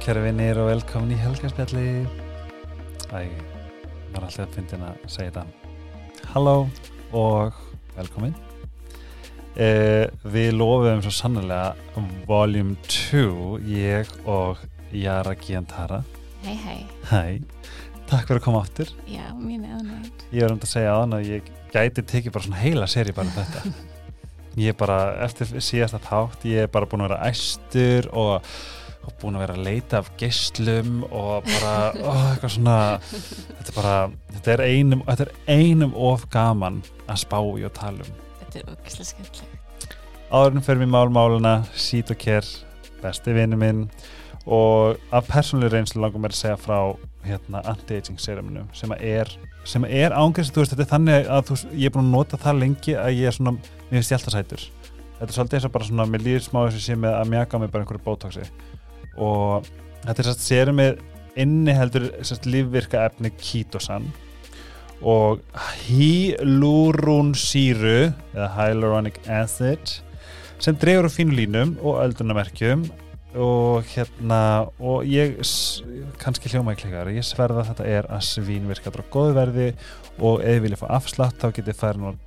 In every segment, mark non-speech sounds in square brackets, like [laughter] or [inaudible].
kæri vinnir og velkomin í helgarspjalli maður er alltaf að fyndin að segja þetta. Halló og velkomin. Eh, Við lofum svo sannlega Volume 2 ég og Jara Giantara. Hei, hei. Hæ, takk fyrir að koma áttur Já, mín er ánægð. Ég er um að segja aðan að ég gæti tekið bara svona heila seri bara um þetta. [laughs] Ég er bara, eftir síðasta þátt ég er bara búin að vera æstur og, og búin að vera að leita af geislum og bara, [laughs] ó, eitthvað svona þetta er bara, þetta er einum þetta er einum of gaman að spá í og tala um. Þetta er ógislega skemmtilegt. Áðurinn fyrir mér málmáluna, Sít og Kér besti vinnu minn og af persónuleg reynslu langum mér að segja frá hérna anti-aging seruminu sem að er, sem að er ángriðs þetta er þannig að þú, ég er búin að nota það lengi að ég er svona, mér finnst ég alltaf sætur. Þetta er svolítið eins og bara svona, mér líður smá þess að sé með að mjaka mig bara einhverju bótóksi og þetta er sérst serumið inni heldur sérst lífvirka efni kítosan og hýlúrúnsýru eða hyaluronic acid sem dregur úr fínu línum og öldunarmerkjum. Og hérna og ég kannski hljóma í klikar ég sverða að þetta er að svín virka á góðu verði og ef þið viljið fá afslátt þá getið færin á uh,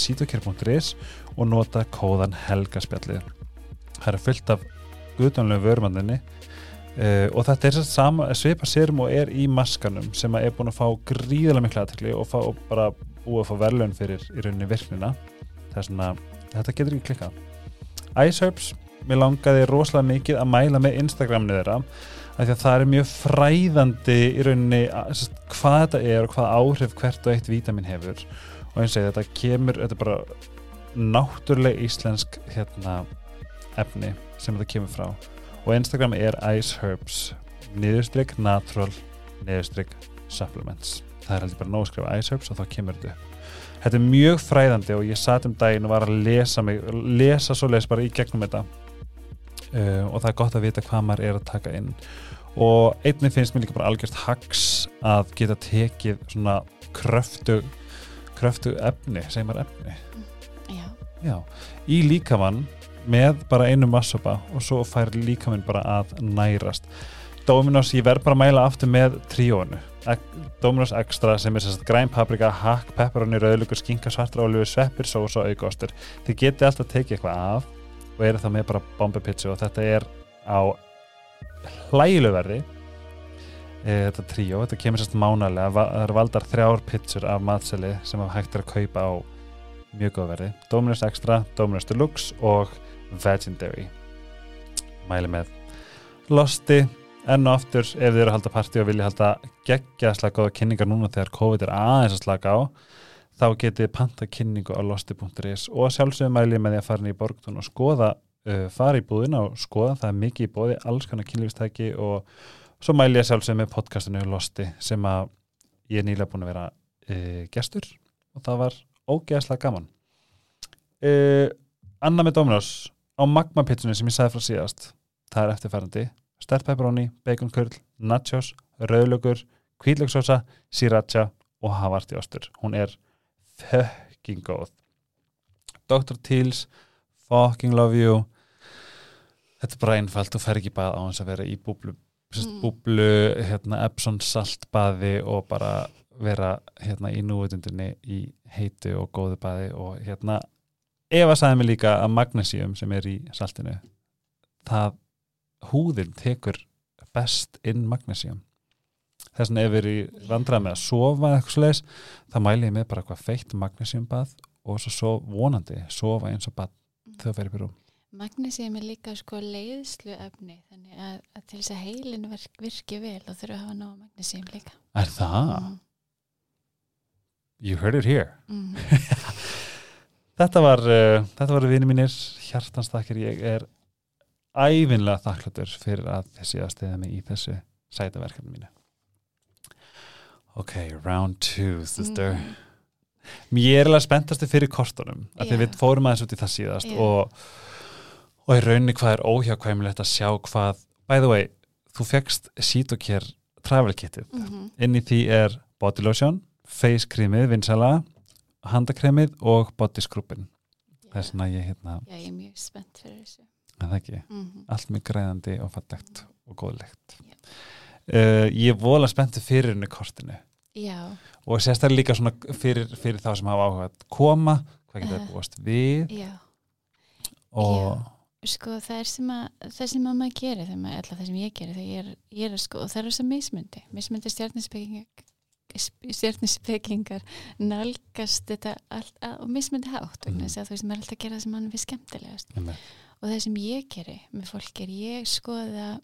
sítokjör.is og nota kóðan helgaspjalli það er fullt af guðdánlega vörumandinni uh, og þetta er sama, svipa sérum og er í maskanum sem er búin að fá gríðarlega mikla aðtekli og, og bara búið að fá verðlaun fyrir í rauninni virknina. Það er svona, þetta getur ekki klikkað. Iceherbs mér langaði rosalega mikið að mæla með Instagramni þeirra af því að það er mjög fræðandi í rauninni sagt, hvað þetta er og hvað áhrif hvert og eitt vítamin hefur. Og eins og þetta kemur þetta er bara náttúrulega íslensk hérna, efni sem þetta kemur frá. Og Instagram er Iceherbs niðurstrykk natural niðurstrykk supplements. Það er heldur bara nóg að skrifa Iceherbs og þá kemur þetta upp. Þetta er mjög fræðandi og ég satt um daginn og var að lesa mig, lesa svo les bara í gegnum þetta. Uh, og það er gott að vita hvað maður er að taka inn. Og einnig finnst mér líka bara algjörst hags að geta tekið svona kröftu kröftu efni, segir maður efni? Já, já, í líkamann með bara einu massopa og svo fær líkamann bara að nærast. Dominos, ég verð bara að mæla aftur með tríónu Dominos Extra sem er sérst græn paprika, hakk, pepperoni, rauðlugur, skinka, svartra olíu, sveppir, sós og aukostur. Þið getið alltaf tekið eitthvað af og eru þá með bara bombepizza og þetta er á hlægileg verði. E, þetta tríó, þetta kemur sérst mánalega það eru valdar þrjár pizzur af matseli sem hægt er að kaupa á mjög góð verði. Dominus Extra, Dominus Deluxe og Vegendary mæli með. Losti, enn og aftur ef þið eru að halda partí og vilja halda geggja slaka góða kynningar núna þegar COVID er aðeins að slaka á þá getið panta kynningu á losti.is og sjálfsögum mæli með því að fara inn í borgtun og skoða uh, fara í búðina og skoða, það er mikið í bóði alls konar kynlífstæki og svo mæli ég sjálfsögum með podcastinu Losti sem að ég er nýlega búin að vera uh, gestur og það var ógeðslega gaman. Uh, Anna með Dominos á Magma pizzunni sem ég sagði frá síðast það er eftirfærandi stert pepperoni, baconkurl, nachos rauðlögur, kvítlöksósa sriracha og havarti ostur hún er fucking góð Dr. Teals fucking love you þetta er bara einfalt þú fer ekki bara á hans að vera í búblu mm. búblu, hérna Epson saltbaði og bara vera hérna í núvitundinni í heitu og góðu baði og hérna Eva sagði mig líka að magnesium sem er í saltinu það húðin tekur best inn magnesium þess vegna ef við erum í vandrað með að sofa eitthvað svoleiðis, þá mæli ég með bara eitthvað feitt magnesiumbað og svo, svo vonandi sofa eins og bad fer upp í rúm magnesium er líka sko leiðslu efni þannig að, að til þess að heilin virk, virki vel og þurfa að hafa ná magnesium líka. Er það? Mm. You heard it here Mm. [laughs] Þetta var, uh, þetta var vini mínir hjartanstakir, ég er ævinlega þakkláttur fyrir að þessi að stiða mig í þessu sætaverkefni mínu Ok, round two, sister Mm. Ég er alveg spenntastu fyrir kortunum af því Já. við fórum aðeins út í það síðast Já. og, og í rauninni hvað er óhjákvæmilegt að sjá hvað by the way, þú fegst Sítokér travel kitið, Mhm. inn í því er body lotion, face creamið vinsala, handakremið og body scrubbin það er svona ég hérna, Já, ég er mjög spennt fyrir þessu. en það ekki? Mm allt mjög græðandi og fallegt og góð lykt uh, ég er vola spenntu fyrir henni kortinu. Já, og sérstaklega líka svona fyrir, fyrir þá sem hafa áhuga að koma hvað getur það búast við? Já. Og sko það er sem að það sem að maður gerir alltaf það sem ég gerir þegar ég er, ég er að sko, og það er þess að mismundi mismundi stjórnispekingar stjórnispekingar nálgast þetta allt, og mismundi hátt vegna Mhm. þess að þú veist maður er alltaf að gera það sem mann við skemmtilegast Einmitt. og það sem ég geri með fólk er ég skoða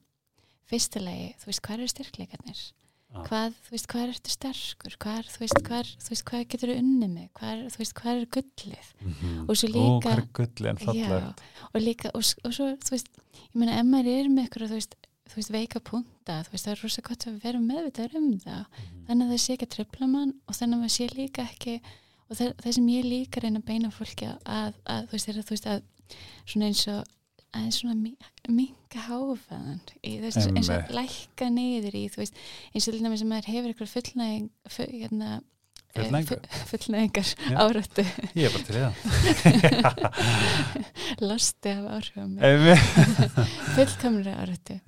fyrsta lagi, þú veist, hvað eru styrkleikarnir Ah. hvað, þú veist, hvað ertu sterkur hvað, þú veist, hvað, þú veist, hvað getur unni með hvað, þú veist, hvað er gullið Mhm. Og svo Ó, líka- hvað er gulli en Já, og líka, og, og svo, þú veist ég meina, ef maður er með ykkur þú veist, þú veist, veika punta, þú veist, það er rosa gott að vera meðvitað um það Mhm. þannig að það sé ekki að tröfla mann og þannig að maður sé líka ekki og það, það sem ég líka reyna að beina fólki að, að, að þú veist, er að þú veist að svona eins og aðeins svona mi- minka háfaðan að eins og lækka niður í þú veist, eins og til dæmis sem maður hefur ykkur fullnæðing full, hérna, fullnæðingar Já. áratu ég er bara til það. [laughs] Losti af áhrifum [laughs] fullkomri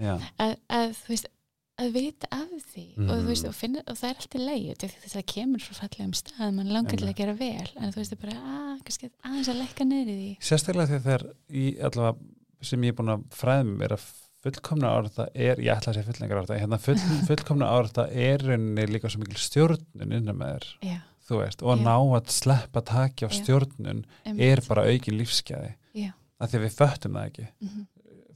Já. að, að þú veist að vita af því og, þú veist, og, finna, og það er alltaf leið það kemur frá fallegum stað mann langar til að gera vel en þú veist það er bara að, kannski aðeins að niður í því. Sérstaklega þegar í allavega sem ég er búin að fræðum er að fullkomna árata er, ég ætla að segja fulllengar árata hérna full, [laughs] fullkomna árata er rauninni líka svo mikil stjórnun innan með þér já, þú veist, og að Já. ná að sleppa taki á stjórnun einmitt. er bara aukin lífsgæði af því að við föttum það ekki Mhm.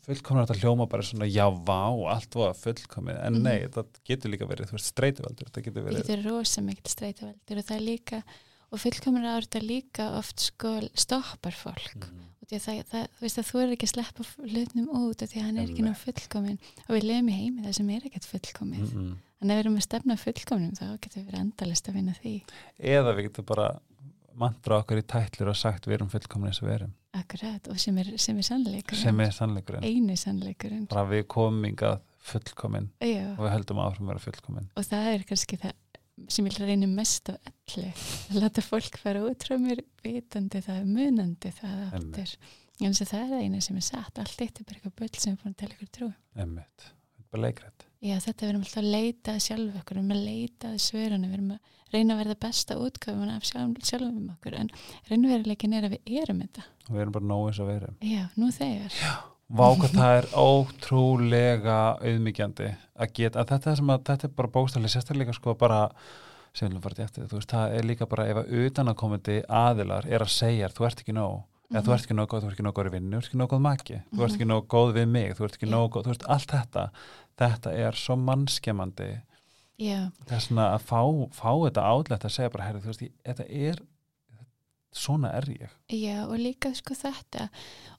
fullkomna árata hljóma bara svona já, vá, allt var fullkomið en Mhm. nei, það getur líka verið, þú veist, streituveldur það getur það verið, getur rosa mikil streitaveldur og það er líka og fullkomri árata líka oft sko stoppar fólk Mhm. og því að það, það, þú veist að þú er ekki að sleppa hlutnum út því að hann er ekki ná Einmitt. fullkomin og við lefum í heimi það sem er ekkert fullkomið. Mm -mm. en ef við erum að stefna fullkominum þá getur við endalist að vinna því. Eða við getum bara mantra okkur í tætlur og sagt við erum fullkomin eins og við erum. Akkurat og sem er, sem er sannleikur sem er sannleikurinn. Einu sannleikurinn. Bara við komum hingað fullkomin Já, og við höldum áfram að vera fullkomin og það er kannski það sem ég reynir mest á allir að láta fólk fara út frá mér vitandi það, munandi það aftur. En að það er eina sem er satt allt eitt er bara eitthvað bull sem er búin að tala ykkur trú. Emmitt, bara leikrætt Já, þetta við erum alltaf að leita að sjálf okkur, við erum að leita að svörunum, við erum að reyna að verða besta útgáfuna af sjálf, sjálfum okkur, en reynveruleikin er að við erum þetta. og við erum bara nóg eins við erum. Já, nú þegar. Vá hvað það er ótrúlega auðmyggjandi að geta, að þetta að þetta er bara bókstæðlega sérstaklega sko bara sem við til eftir, þú veist, það er líka bara ef að utanakomandi aðilar er að segja þú ert ekki nóg, eða þú ert ekki nóg góð þú ert ekki nóg góð í vinnu, þú ert ekki nóg góð maki þú ert ekki nóg góð við mig, þú ert ekki Já. nóg góð þú veist, allt þetta, þetta er svo mannskemmandi. Já, það er svona að fá, fá þetta átlætt að segja bara, herri, þú veist, þetta er svona er ég. Já, og líka sko þetta.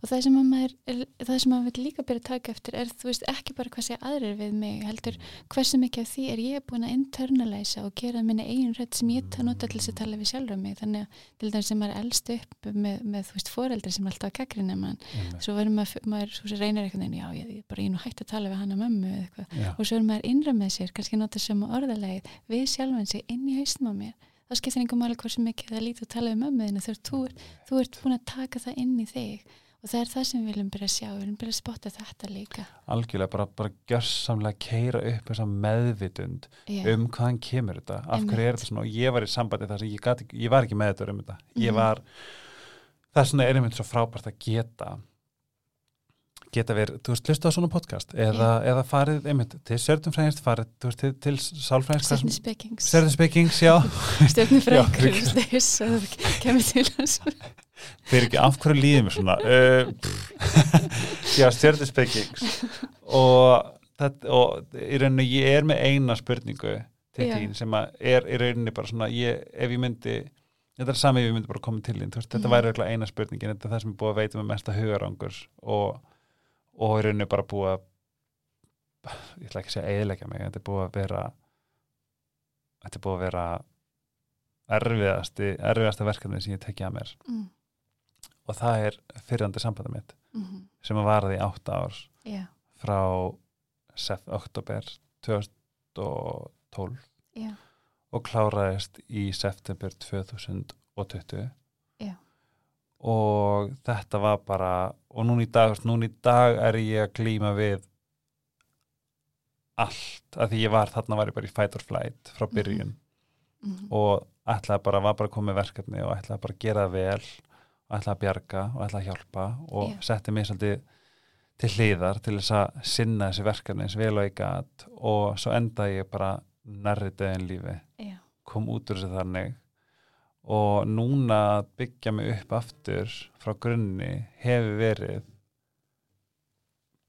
Og það sem að maður, það sem maður vil líka byrja að taka eftir er, þú veist, ekki bara hvað sé aðrir við mig, heldur hversu mikið af því er ég búin að internalæsa og gera minni eigin rödd sem ég nota til þess að tala við sjálfur mig, þannig að til dæmis sem maður er elst upp með, með þú veist, foreldri sem er alltaf að gaggrina mann svo verður maður, maður svo sem reynir eitthvað já, ég, ég, bara, er nú hægt að tala við mömmu eða eitthvað. Já. og svo er maður innra með sér, kannski nota sem orðalegið við sjálfan sig inn í haustum á mér þá skiptir einhver máli hversu mikið það lítið að tala um mömmu þína þegar þú, þú ert búin að taka það inn í þig. Og það er það sem við viljum byrja að sjá við viljum byrja að spotta þetta líka. Algjörlega bara, bara gjörsamlega keira upp þessa meðvitund já, um hvaðan kemur þetta, af hverju er þetta svona? Og ég var í sambandi þar sem ég, ég var ekki með þetta um þetta, ég Mhm. var það er svona er einmitt svo frábært að geta geta verið, þú veist, hlusta á svona podcast eða, eða farið, einmitt, til sörðum fræðist farið, þú veist, til, til speakings sörðum speakings, já. [laughs] Að það kemur til hans. Fyrir ekki af hverju líðum svona? Uh, já, stjörnum speakings og, og í rauninni ég er með eina spurningu til þín sem er í rauninni bara svona ég, ef ég myndi þetta er sami ef ég myndi bara koma til þín þú veist, þetta væri eiginlega eina spurningin þetta er það sem er búið að veita með mesta hugarangur og, og í rauninni bara búið að ég ætla ekki að segja eðilegja mig þetta er búið að vera þetta er búið að vera erfiðasti, erfiðasta verkefni sem ég tekja að mér. Mm, og það er fyrrandi sambandi mitt mm, sem að varaði í átta ár já, frá sef, oktober 2012 já, og kláraðist í september 2020 Já. Og þetta var bara og núna í dag, núna í dag er ég að glíma við allt af því ég var, þarna var ég bara í fight or flight frá byrjun Mhm. og ætlaði bara, var bara að koma með verkefni og ætlaði bara að gera það vel og ætlaði að bjarga og ætlaði að hjálpa og Já. setti mig svolítið til hliðar til þess að sinna þessi verkefni eins vel og ég gat og svo endaði ég bara nærri döðin lífi Já. kom út úr þessu þannig og núna að byggja mig upp aftur frá grunni hefur verið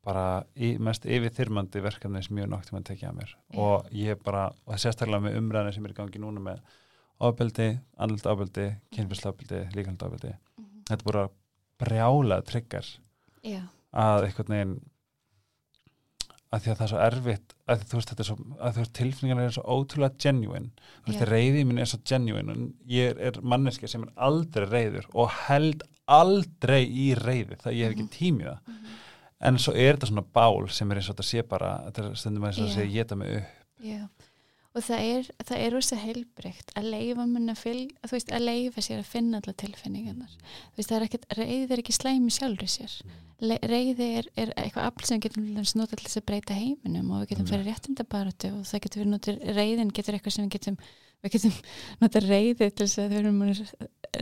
bara í, mest yfirþyrmandi verkefni sem ég hef nokt tíma að tekja að mér og ég bara, og það sérstaklega með umræðinu sem er í gangi núna með ofbeldi, andlut ofbeldi, kynfyrsla líkald ofbeldi, Mhm. þetta er bara brjála tryggar Já. að einhvern veginn að því að það er svo erfitt að þú veist þetta er svo, að þú veist tilfinningarna er svo ótrúlega genuine, þú veist Já. reyði minn er svo genuine og ég er manneski sem er aldrei reyður og held aldrei í reyði, það ég hef ekki Mhm. tímið það Mhm. en svo er þetta svona bál sem er eins og þetta sé bara þetta er stundum að Já. sé að geta mig upp Já, og það er, það er rosa heilbreykt að leifa mun að fylg, að þú veist, að leifa sér að finna alla tilfinningarnar. Þú veist, það er ekkert, reyði er ekki slæmi sjálfur sér. Le, reyði er, er eitthvað afl sem við getum til þess að breyta heiminum og við getum Mm. fyrir réttindabaratu og það getur við notað, reyðin getur eitthvað sem við getum, við getum [laughs] notað reyði til þess að við erum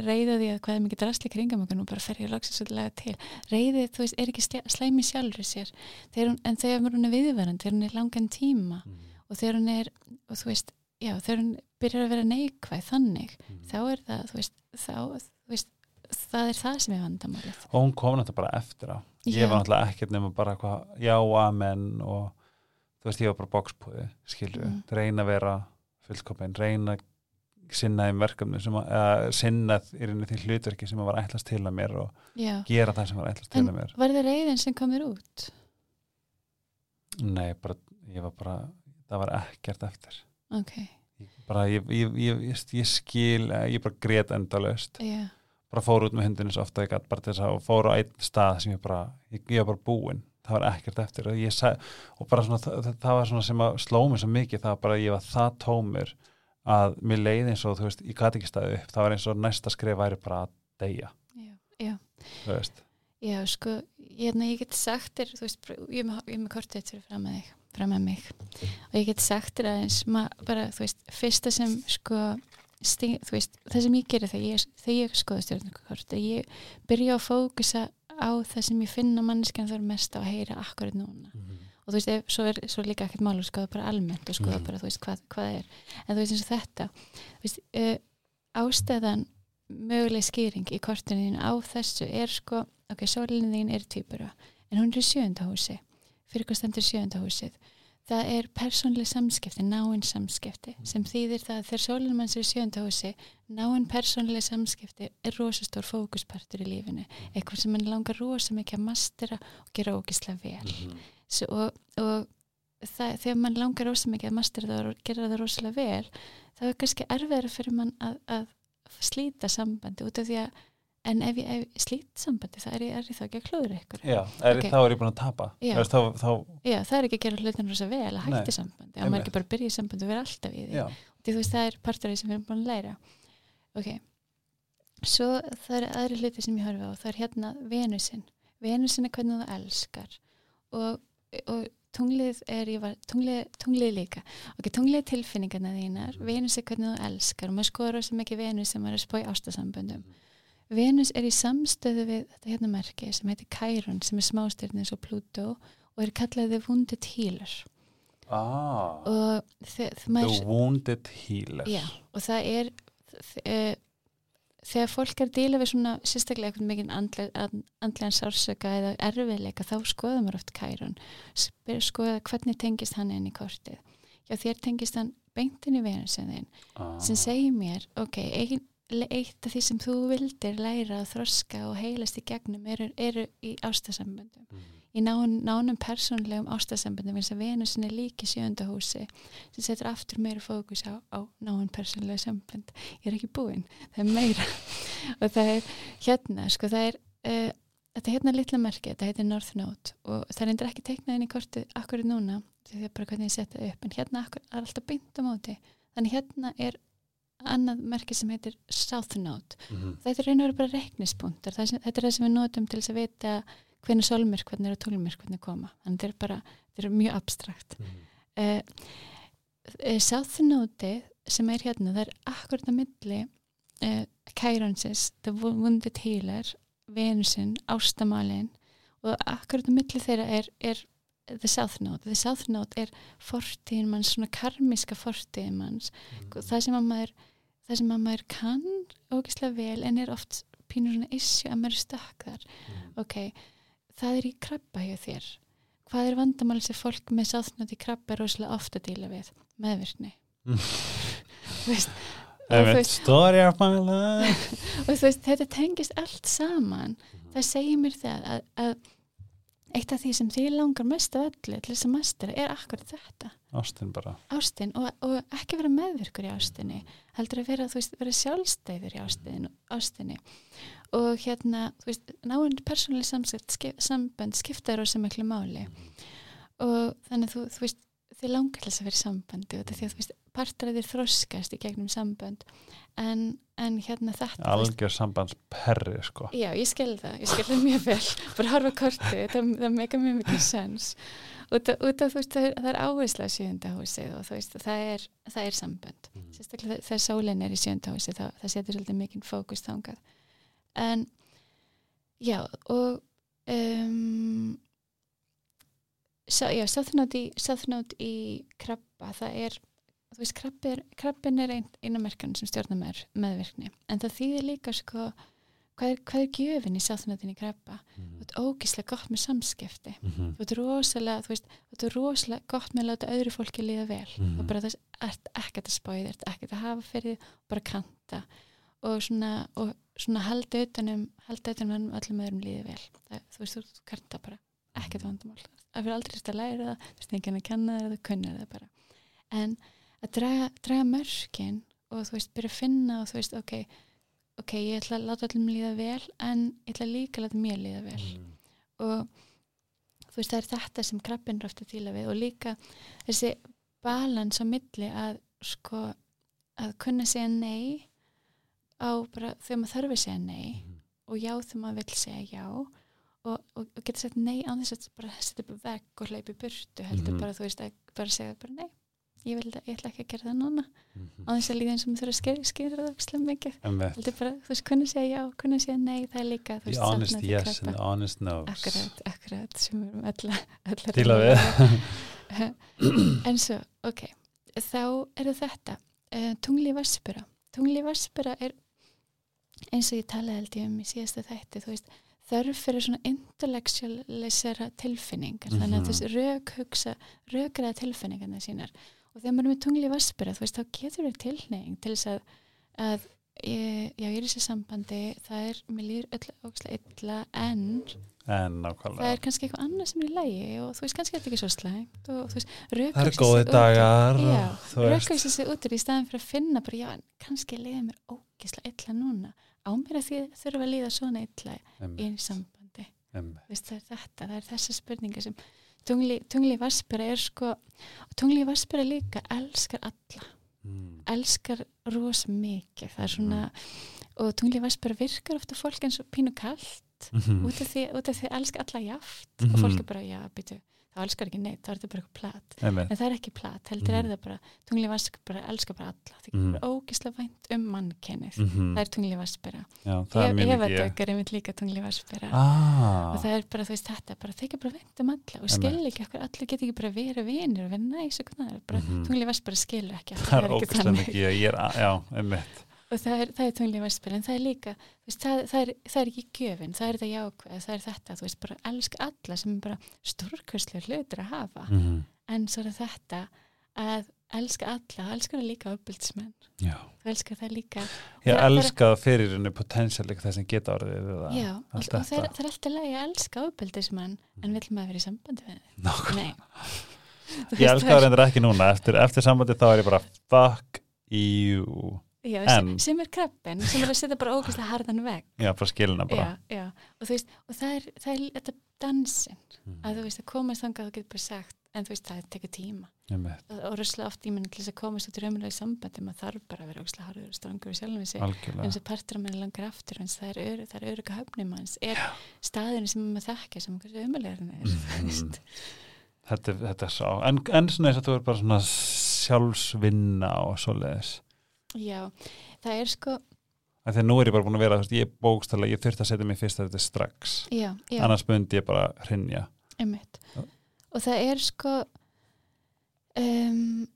reyða því að hvað er mikið drastli kringum okkur og bara fer ég loksins svolítið til. Reyði, þú veist, er ekki slæmi sjálfur sér, þegar hún, en þegar hún er viðverandi, þegar hún er langan tíma og þegar hún er og þú veist, já, þegar hún byrjar að vera neikvæð þannig, þá er það þú veist, þá, þú veist það er það sem er vandamálið og hún kom náttúrulega bara eftir á Já. ég var náttúrulega ekkert nema bara hvað já, amen og þú veist, ég var bara bókspúði, skilju Mm. reyna að vera fullkomin, reyna að sinna þeim verkefni sem að, eða sinna í rauninni því hlutverki sem að var ætlast til að mér og já. gera það sem var ætlast til en að mér var það reyðin sem komir út? nei, bara, ég var bara það var ekkert eftir. Ok, Ég bara, ég, ég, ég, ég, ég skil ég bara grét endalaust. Já, bara fór út með hundinu svo ofta ég gætt bara til þess að fór á einn stað sem ég bara ég, var bara búinn, það var ekkert eftir. Og, seg, og bara svona, það, það var svona sem að sló mig svo mikið, það var bara að ég var það tómur að mér leiði eins og þú veist, ég gæti ekki staðið upp, það var eins og næsta skrif væri bara að deyja, já, já. Þú veist. Já, sko, ég, ég get sagt þér þú veist, ég er með, með kortið fyrir fram að þig fram að mig. Og ég get sagt þér aðeins ma, bara, þú veist, fyrsta sem sko, sting, þú veist, það sem ég gerir þegar ég, þegar ég skoða stjórnarkort ég byrja að fókusa á það sem ég finna mannskjan þar mest á að heyra akkurat núna. Og þú veist, ef, svo er svo líka ekkert mál að skoða bara almennt og skoða Mhm. bara, þú veist, hvað, hvað er. En þú veist eins og þetta veist, uh, ástæðan möguleg skýring í kortinu á þessu er sko, ok, sólinni þín er týpura, en hún er í sjöunda húsi fyrir hvað stendur sjöunda húsið. Það er persónlega samskipti náinn samskipti, sem þýðir það að þegar sólinn manns er í sjöunda húsi náinn persónlega samskipti er rosastór fókuspartur í lífinu, eitthvað sem mann langar rosa mikið að mastera og gera ógislega vel. Svo, og, og það, þegar mann langar rosa mikið að mastera það og gera það rosalega vel þá er kannski erfiðara fyrir mann að, að slíta sambandi út af því að en ef ég, ég slít sambandi það er ég, er ég þá ekki að klúður ykkur? Já, er, Ok. þá er ég búin að tapa. Já. Þú veist, þá, þá, Já, það er ekki að gera hlutin rosa vel að hætti Nei. sambandi. Og maður ekki bara byrja í sambandi og vera alltaf í því. Því veist það er partur af því sem við erum búin að læra. Ok. Svo það eru aðri hluti sem ég horfi á. Það er hérna Venusin Venusin er hvernig þú elskar. Og, og tunglið er ég var, tunglið, tunglið líka. Ok, tunglið er tilfinningarna þínar. Venus er hvernig þú elskar. Og maður skoður svo mikið Venus sem er að spói ástasamböndum Venus er í samstöðu við þetta hérna merki sem heitir Chiron sem er smástyrnið eins og Pluto og er kallaðið Wounded Healer. Ah, The maður, Wounded Healer. Já, og það er uh, þegar fólk er að díla við svona sérstaklega eitthvað mikið andlega, andlegan sársöka eða erfiðleika þá skoðum maður oft spyr skoða hvernig tengist hann inn í kortið. Já þér tengist hann beintin í venusin þinn ah, sem segir mér, ok, ein, eitt af því sem þú vildir læra að þroska og heilast í gegnum eru, eru í ástasamböndum. Mhm. í nán, nánum persónlegum ástasamböndum eins og Venusin er líki sjönda húsi sem setur aftur meira fókus á, á nánum persónlega sambönd. Ég er ekki búinn, það er meira. [laughs] Og það er hérna sko það er, uh, þetta er hérna litla merki þetta heitir North Node. Og það endur ekki teiknað inn í kortið akkurat núna því það er bara hvernig ég setja upp en hérna akkur, er alltaf beint á móti. Þannig hérna er annað merki sem heitir South Node Mhm. þetta er og veru bara reiknispunktar þetta er það sem við notum til þess að vita hvernig solmyrk, hvernig eru tólmyrk, hvernig koma. Þannig þetta er bara, þetta er mjög abstrakt. Mhm. uh, uh, South Node sem er hérna, það er akkurat að milli uh, Kæransis The Wounded Healer Venusin, Ástamalin og akkurat að milli þeirra er, er The South Node The South Node er fortíðin manns svona karmiska fortíðin manns. Það sem að maður það sem að maður kann ógislega vel en er oft pínur svona issue að maður er stökk þar ok, það er í krabba hjá þér. Hvað er vandamál sem fólk með sáþnátt í krabba er rosalega ofta að díla við? Meðvirkni. [laughs] Mm. Þú veist, Story of my life. [laughs] Og þú veist, þetta tengist allt saman. Það segir mér það að, að eitt af því sem því langar mest af öllu til þess að mastera er akkurat þetta. Ástin bara. Ástin og, og ekki vera meðvirkur í ástinni heldur að vera, veist, vera sjálfstæður í ástinni, ástinni. og hérna, þú veist, náinn persónuleg samskipt, skip, sambönd skipta þér ósum miklu máli. Og þannig þú, þú veist þið langar þess að vera sambandi og þetta því að þú veist, partur að þér þroskast í gegnum sambönd. En, en hérna þetta algjör sambands perri sko. Já, ég skil það, ég skil það mjög vel. [laughs] Bara horfa á kortið, það, það meika mjög mikið sens. Út af, út af þú veist, það er, er áhersla á sjöndahúsið og þú veist, það er, það er sambönd. Sérstaklega þegar- sólinn er í sjöndahúsið það, það setur svolítið mikið fókus þangað. En já, og um, sá, já, sáþnátt í, í krabba, það er þú veist, krabbi er, krabbin er ein, eina merkan sem stjórnar með, meðvirkni. En það þýðir líka sko hvað er, hvað er gjöfin í sáþnáttin í krabba þú ert ógislega gott með samskipti. Mhm. þú ert rosalega, þú veist, þú ert rosalega gott með að láta öðru fólki líða vel. Mhm. og bara þess, ert ekkert að spáði ert ekkert að hafa fyrir, bara kanta. Og svona, og svona halda utanum, halda utanum öllum öðrum líði vel, það, þú veist, þú, kanta bara. Ekkert vandamál, það fyrir aldrei að læra það, þú veist, enginn að kenna það þú kunnar það bara, en að draga, draga mörkin og þú veist, byrja að finna og þú veist, ok ok, ég ætla að láta öllum líða vel en ég ætla líka að láta mér líða vel. Og þú veist það er þetta sem krabbin ofta að díla við og líka þessi balans á milli að sko að kunna segja nei á bara þegar maður þarf að segja nei og já þegar maður vill segja já og, og, og geta sagt nei á þess að bara setja upp vegg og hleypa í burtu heldur Mhm. bara þú veist að bara segja bara nei ég, vil, ég ætla ekki að gera það núna Mhm. á þess að líða eins og maður þurfa að skera, skera það ógeðslega mikið bara, þú veist, kunni segja já, kunni segja nei, það er líka, þú The veist, honest til yes and the honest no's Akkurat, akkurat, sem við erum öll að- öll að við. En svo, ok, þá er þetta, uh, tungli vaspura. Tungli vaspura er, eins og ég talaði ég um í síðasta þætti, þú veist, þörf fyrir svona intellectualisera tilfinningar, þannig Mhm. að þessi rök hugsa, rökraða tilfinningarna sínar. Og þegar maður er með tungli vaspura, þú veist, þá getur við tilneying til þess að, að ég, já, ég er í þessi sambandi, það er, mér líður öll ógislega illa, en En það er kannski eitthvað annað sem er í lægi og þú veist, kannski er þetta ekki svo slæmt og þú veist, góði sig út- í staðin fyrir að finna bara, já, en kannski líða mér ógislega illa núna. Á mér að því þurfa að líða svona illa í sambandi. Veist, það er þetta, það er þessa spurninga sem tungli, tungli vaspera er sko tungli vaspera líka elskar alla Mm. elskar rosa mikið það er svona og tungli vaspera virkar ofta fólk eins og pínu kallt Mhm. út af því, út af því að elska alla Mhm. og fólk er bara, já, býtu þá elskar ekki neitt, þá er þetta bara eitthvað plat Einmitt. en það er ekki plat, heldur Mhm. er það bara tungli vaspera bara elskar bara alla því Mhm. það er ógislega vænt um mannkennið Mhm. það er vaspera Já, það er mjög Eva mikið dögg er einmitt líka tungli vaspera Ah, og það er bara, þú veist, þetta bara þykja bara vænt um alla og skilur ekki okkur, allir geta ekki bara verið vinir og verið næs hvernig bara Mhm. skilur ekki það er þannig. mikið ég er, Já, einmitt og það er, það er tungli vaspera en það er líka, veist, það, það, er, það er ekki gjöfin, það er þetta jákvæð, það er þetta þú veist, bara elska alla sem er bara stórkvæslega hlutur að hafa. Mhm. en svo er þetta að elska alla, elskar það líka uppbyldsmenn, þú elskar það líka. Ég elska fyrir henni potensiáleika það sem geta orðið já, og, það, er, það er alltaf leið að elska uppbyldsmenn en vill maður vera í sambandi við þið Ég [laughs] elska það reyndar ekki núna eftir, eftir sambandi þá er ég bara fuck you Já, En- sem, er kreppin, sem er að setja bara ógæslega harðan veg Já, bara skilina bara. Já, já. og þú veist, og það er, það er þetta dansin, Mhm. að þú veist að komast þangað þú getur bara sagt, en þú veist það tekur tíma. Og, og röslega oft í menn til þess að komast út í raunmjölega sambandi, maður þarf bara að vera ógæslega harður og strangur og sjálfum sig en þess að partur að mann langar aftur en það er, það er öruga höfnum hans er staðinu sem maður þekkja sem hversu umöðlegar hann er Mhm. þú veist. þetta, er- þetta er svo en, en svona eins og þú er bara svona sjálfsvinna og svoleiðis já, það er sko að nú er ég bara búin að vera, veist, ég bókstala ég þurfti að setja mig fyrst að þetta strax. Já, já, annars myndi ég bara hrinja og það er sko um,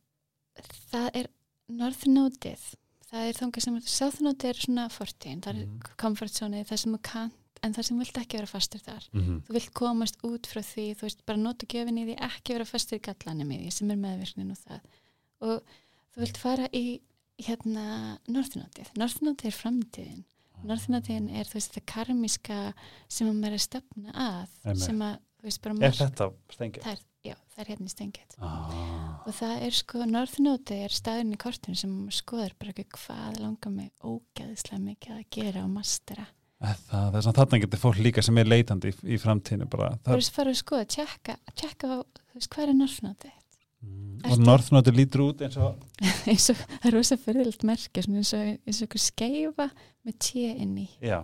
það er norðnótið. Það er þangað sem, sáþnótið er svona fortíðin, það er Mhm. comfort zone það sem þú kannt, en það sem vilt ekki vera fastur þar. Mm -hmm. þú vilt komast út frá því þú veist, bara nota gjöfin í því, ekki vera fastur í gallanum í því sem er meðvirknin og það. Og þú vilt fara í hérna norðnótið norðnótið er framtíðin norðnótiðin er þú veist það karmiska sem að maður er stefna að Einmitt. sem að þú veist bara er margt- þetta stengið? það er, já, það er hérna stengið Ah. og það er sko, norðnótið er staðurinn í kortinu sem skoðar bara ekki hvað langar mig ógæðislega mikið að gera og mastera Er Það, það er svona þarna getur fólk líka sem er leitandi í, í framtíðinu bara þú veist fara að skoða, tjekka, tjekka hvað er norðnótið mm, og Ertu- norðnóti lítur út eins og [laughs] eins og það er rosa fyrirlilt svona eins og, og einhver skeifa með tje inn í, já,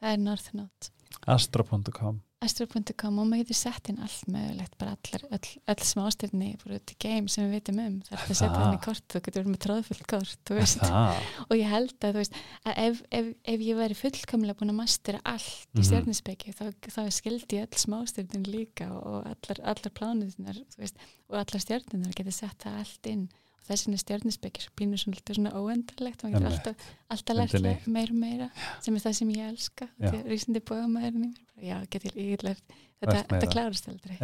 það er norðnót astro.com astro.com og maður getur sett inn allt mögulegt bara allar, öll, öll smástyrni bara í game sem við vitum um það er hægt að setja Það? þannig kort, þú getur verið með tróðfull kort það, og ég held að þú veist að ef, ef, ef ég væri fullkomlega búin að mastera allt Mhm. í stjörnispeki þá, þá skildi ég öll smástyrnin líka og, allar, allar plánuðnar veist, og allar stjörnunar geti sett það allt inn og þess vegna stjörnispeki svo pínur svona, óendarlegt og getur alltaf, alltaf lært meira og meira sem er það sem ég elska Já. rísandi bóðamæðurinn já, get ég, lært þetta, þetta klárast aldrei.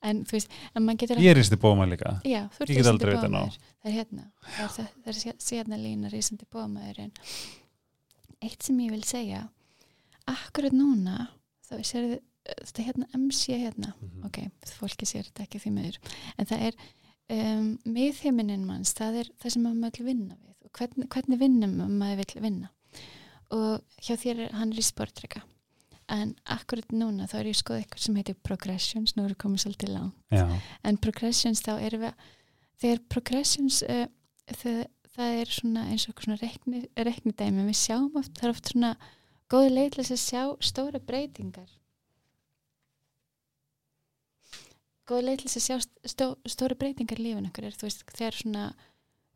En þú veist, en getur ég er sti bóma líka. Já, Ég get rísandi aldrei vitað bómaður. Það er hérna, það er, það, er sérna lína rísandi bómaðurinn. Eitt sem ég vil segja, akkurat núna, þá sér þetta hérna MC hérna, Mhm. ok, fólki sér þetta ekki því miður, en það er um, miðheiminin manns, það er það sem maður vil vinna við og hvernig, hvernig vinnum maður vil vinna. Og hjá þér er hann er í sportreka en akkurat núna þá er ég skoða eitthvað sem heitir progressions, nú er komið svolítið langt. Já, en progressions þá erum við þegar progressions uh, það, það er svona eins og svona reikni, reiknidæmi, við sjáum oft það er oft svona góð leið til þess að sjá stóra breytingar góð leið til að sjá stó, stóra breytingar í lífin okkur er þú veist þegar svona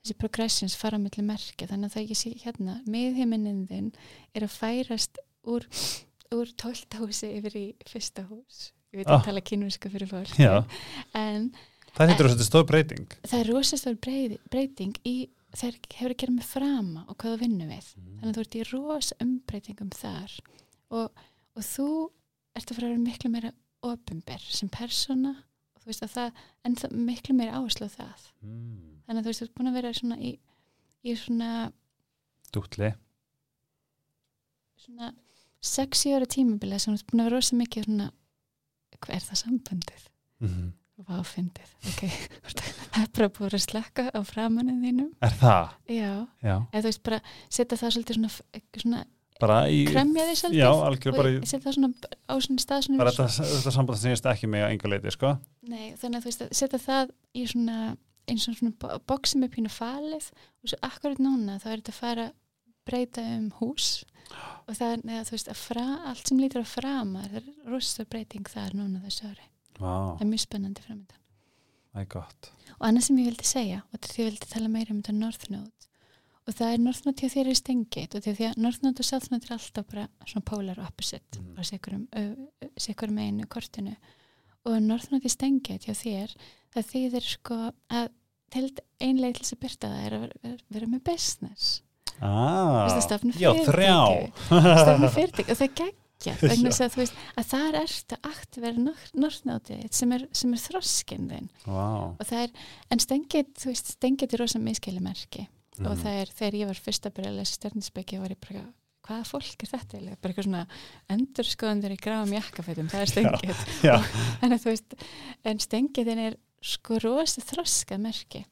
þessi progressions fara millir merkja þannig að það ekki sé hérna miðheiminnin þinn er að færast úr, úr tólta húsi yfir í fyrsta hús ég veit Ah. að tala kynvíska fyrir fólk. En það að þetta stóð breyting. það er rosastór breyði, breyting í þegar hefur að gera með frama og hvað þú vinnur við. Þannig að þú ert í rosa umbreytingum þar. Og, og þú ert að fara að vera miklu meira opumber sem persóna þú veist að það en það, miklu meira áherslu á það mm. þannig að þú veist þú ert búin að vera svona í, í svona, dútli svona sexi ára tímabilið sem þú ert búin að vera rosa mikið svona hvað er það sambandið? mm. Vá, fyndið, ok það er bara búin að slakka á framannin þínum er það? já, já, eða þú veist bara setja það svolítið svona, svona bara í kremja því svolítið? Já, algjör og setja það svona á svona stað svona bara þetta, þetta samband snýðist ekki mig á enga leiti sko. Nei, þannig að þú veist að setja það í svona eins og svona sem er pínu falið og svo akkurat núna þá er þetta að fara að breyta um hús. Og það er, neða, þú veist, að fra, allt sem lítur að frama það er rosa breyting þar núna þessu ári. Vá, það er mjög spennandi framöndan er og annað sem ég vildi segja og þetta ég vildi tala meira um þetta North Node og það er Node hjá þér í Stengate og því að Node og Node er alltaf bara svona polar opposite Mhm. bara sekurum, einu kortinu. Og Node í Stengate hjá þér það þýðir sko að einlega til þess að byrta það er að vera, vera með business. Ah, já, fyrirtæki. þrjá. Stofna fyrirtæk og það er [laughs] geggja vegna þess að þú veist að þar ert að aktivera North Node sem er, sem er þroskinn þinn. Og það er, en stengið, þú veist, stengið er rosa miskeilumerki Mhm. og það er, þegar ég var fyrst að byrja að lesa stjörnispeki var ég bara, hvaða fólk er þetta eiginlega? bara eitthvað svona endurskoðandur í gráum jakkafætum, það er stengið en veist, en stengiðin er sko rosa þroskað merki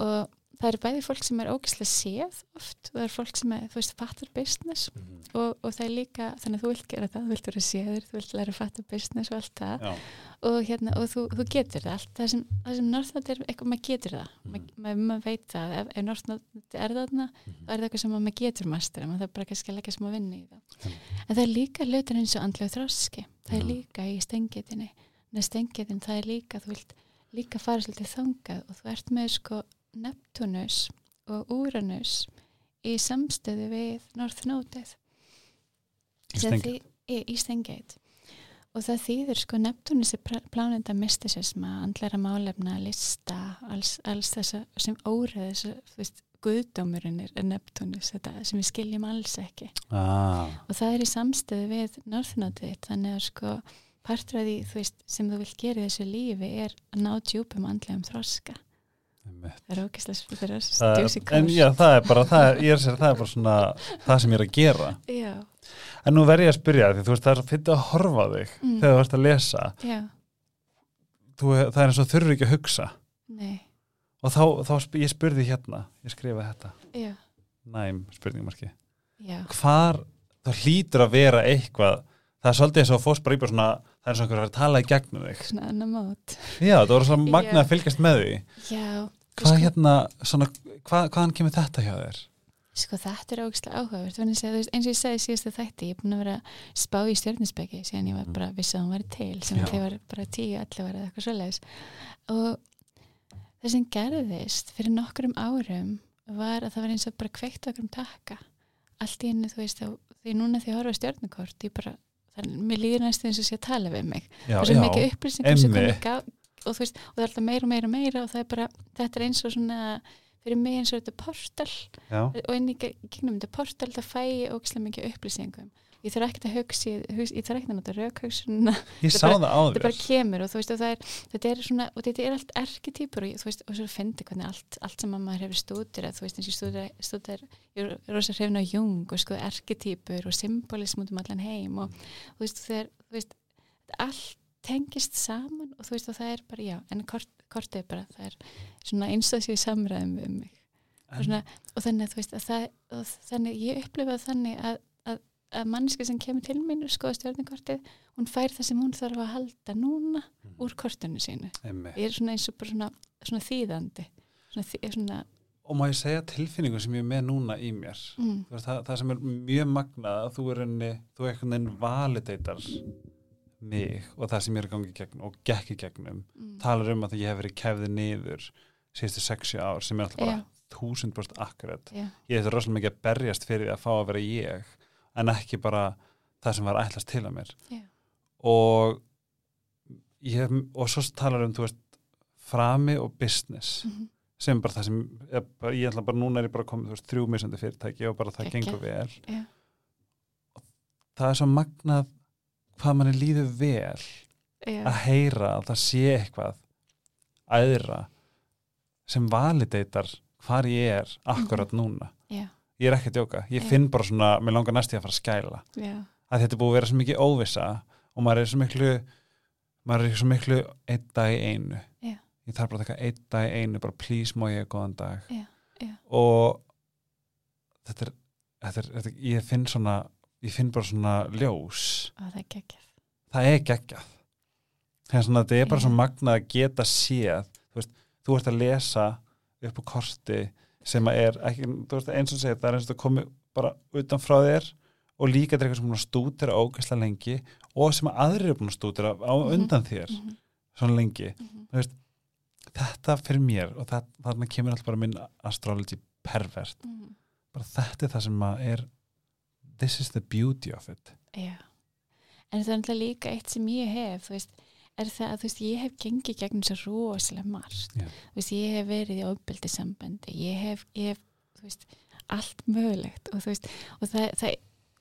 og það eru bæði fólk sem er ógislega séð oft og það er fólk sem er, þú veist, fattar business og, og það er líka, þannig að þú vilt gera það þú vilt vera séður, þú vilt læra að fatta business og allt það. Já, og, hérna, og þú, þú getur það allt það sem, það sem Northnote er eitthvað, maður getur það. Mm. maður, maður veit það ef, ef Northnote er þarna þá er það eitthvað sem maður getur mastera maður þarf bara kannski að leggja smá vinni í það. En það er líka hlutur eins og andlega þroski það er líka í stengitinni stengiðin það er líka, þú vilt líka fara svolítið þangað og þú ert með sko Neptunus og Uranus í samstöðu við Norðnótið Í Stengate og það þýðir sko Neptunus er plánenda mystisisma, andlæra málefna lista, alls, alls sem þess að, þú veist guðdómurinn er Neptunus, þetta sem við skiljum alls ekki. Ah, og það er í samstöðu við Norðnótið þannig að sko því þú veist, sem þú vilt gera í þessu lífi er að ná djúpum andlegum þroska. Það er ógislega fyrir að stjósi en já, það er bara það, er- ég er segja, það er bara svona það sem ég er að gera. Já, en nú verð ég að spyrja því þú veist það er að finna að horfa þig Mm. þegar þú ert að lesa. Já, þú, það er eins og þurfur ekki að hugsa. Nei. Og þá, þá ég spurði hérna ég skrifaði þetta, já, næm spurningamarki já, hvar það hlýtur að vera eitthvað það er svolítið eins og fórst bara í bara svona það er eins og einhver að tala í gegnum þig. Svona annar mót. Já, það voru svona [laughs] magnað Já. að fylgjast með því. Já, hvað hérna, svona, hvað, hvaðan kemur þetta hjá þér? Sko þetta er ógislega áhugavert. Að, eins og ég sagði í síðasta þætti ég er búin að vera að spá í stjórninsbeki síðan ég var bara vissi að hún væri til sem þegar var bara 10-11 ára eða eitthvað svoleiðis. Og það sem gerðist fyrir nokkrum árum var að það var eins og bara kveikt okkur um taka allt í henni þú veist þá, því núna því að horfa á stjórnikort ég bara, þannig, mér líður næstu eins og sé að tala við mig. Og svo mikið upplýsingum sem komið og þú veist, og það er alltaf meira og meira og meira og það er bara, þetta er eins og svona fyrir mig eins og þetta portal. Já, og inn í ge- gegnum þetta portal það fæ ég ógislega mikið upplýsingum. Ég þarf ekkert að hugsa, ég, ég þarf ekkert að nota raukhugsunna, [laughs] ég þetta bara- það kemur og þú veist og það er, þetta er svona, og þetta er allt erketýpur og, ég- þú veist, og svo fyndi hvernig allt, allt sem að maður hefur stúdir þú veist eins og ég stúdir, ég er rosa hrifin á Jung og sko erketýpur og symbolism út um allan heim og þú veist, þegar, þú veist allt tengist saman og þú veist og það er bara, já, en kort, kortið er bara, það er svona eins og þessi samræðum um mig. Og, svona, og þannig að þú veist að það, þannig ég upplifa þannig að, að, að manneska sem kemur til mín og skoða stjórnikortið hún fær það sem hún þarf að halda núna úr kortinu sínu. Ég er svona eins og bara svona, svona þýðandi. Svona, og má ég segja tilfinningu sem ég er með núna í mér? Mm, það, það sem er mjög magnað að þú er enni, þú er einhvern veginn valideitar mig og það sem ég er að gangi í gegnum og gekk í gegnum mm, talar um að ég hef verið kæfði niður síðustu 60 ár sem er alltaf bara Já. þúsund brúst akkurat. Já, ég hefði rosalega mikið að berjast fyrir að fá að vera ég en ekki bara það sem var ætlast til að mér. Já, og ég, og svo talar um þú veist frami og business mhm, sem bara það sem ég, bara, ég ætla bara núna er ég bara komið þú veist, þrjú misandi fyrirtæki og bara það Geggjað. gengur vel. Já, það er svo magnað hvað manni líður vel já, að heyra að það sé eitthvað æðra sem valideitar hvar ég er akkurat núna. Já, ég er ekki að djóka, ég finn bara svona mér langar næst í að fara að skæla. Að þetta er búið að vera svo mikið óvissa og maður er svo miklu maður er svo miklu einn dag í einu. Ég þarf bara að taka einn dag í einu bara please má ég góðan dag? Og þetta er, þetta er, þetta er ég finn svona ég finn bara svona ljós. Og það er geggjað. Það er geggjað. Það er, svona, þetta er bara Já. svo magnað að geta séð. Þú, veist, þú ert að lesa upp á korti sem að er ekki, þú veist, eins og segir það er eins og það komi bara utan frá þér og líka þetta er eitthvað sem að stúdira ógæslega lengi og sem að aðrir er búin að stúdira á Mhm. undan þér mhm, svona lengi. Mhm, þetta fyrir mér og það, þarna kemur alltaf bara minn astrology pervert. Mhm. bara þetta er það sem að er this is the beauty of it. Já, en það er náttúrulega líka eitt sem ég hef, þú veist, er það að þú veist, ég hef gengið gegnum svo rosalega margt, Já. þú veist, ég hef verið í ofbeldi sambandi, ég hef, ég hef, þú veist, allt mögulegt og þú veist, og það, það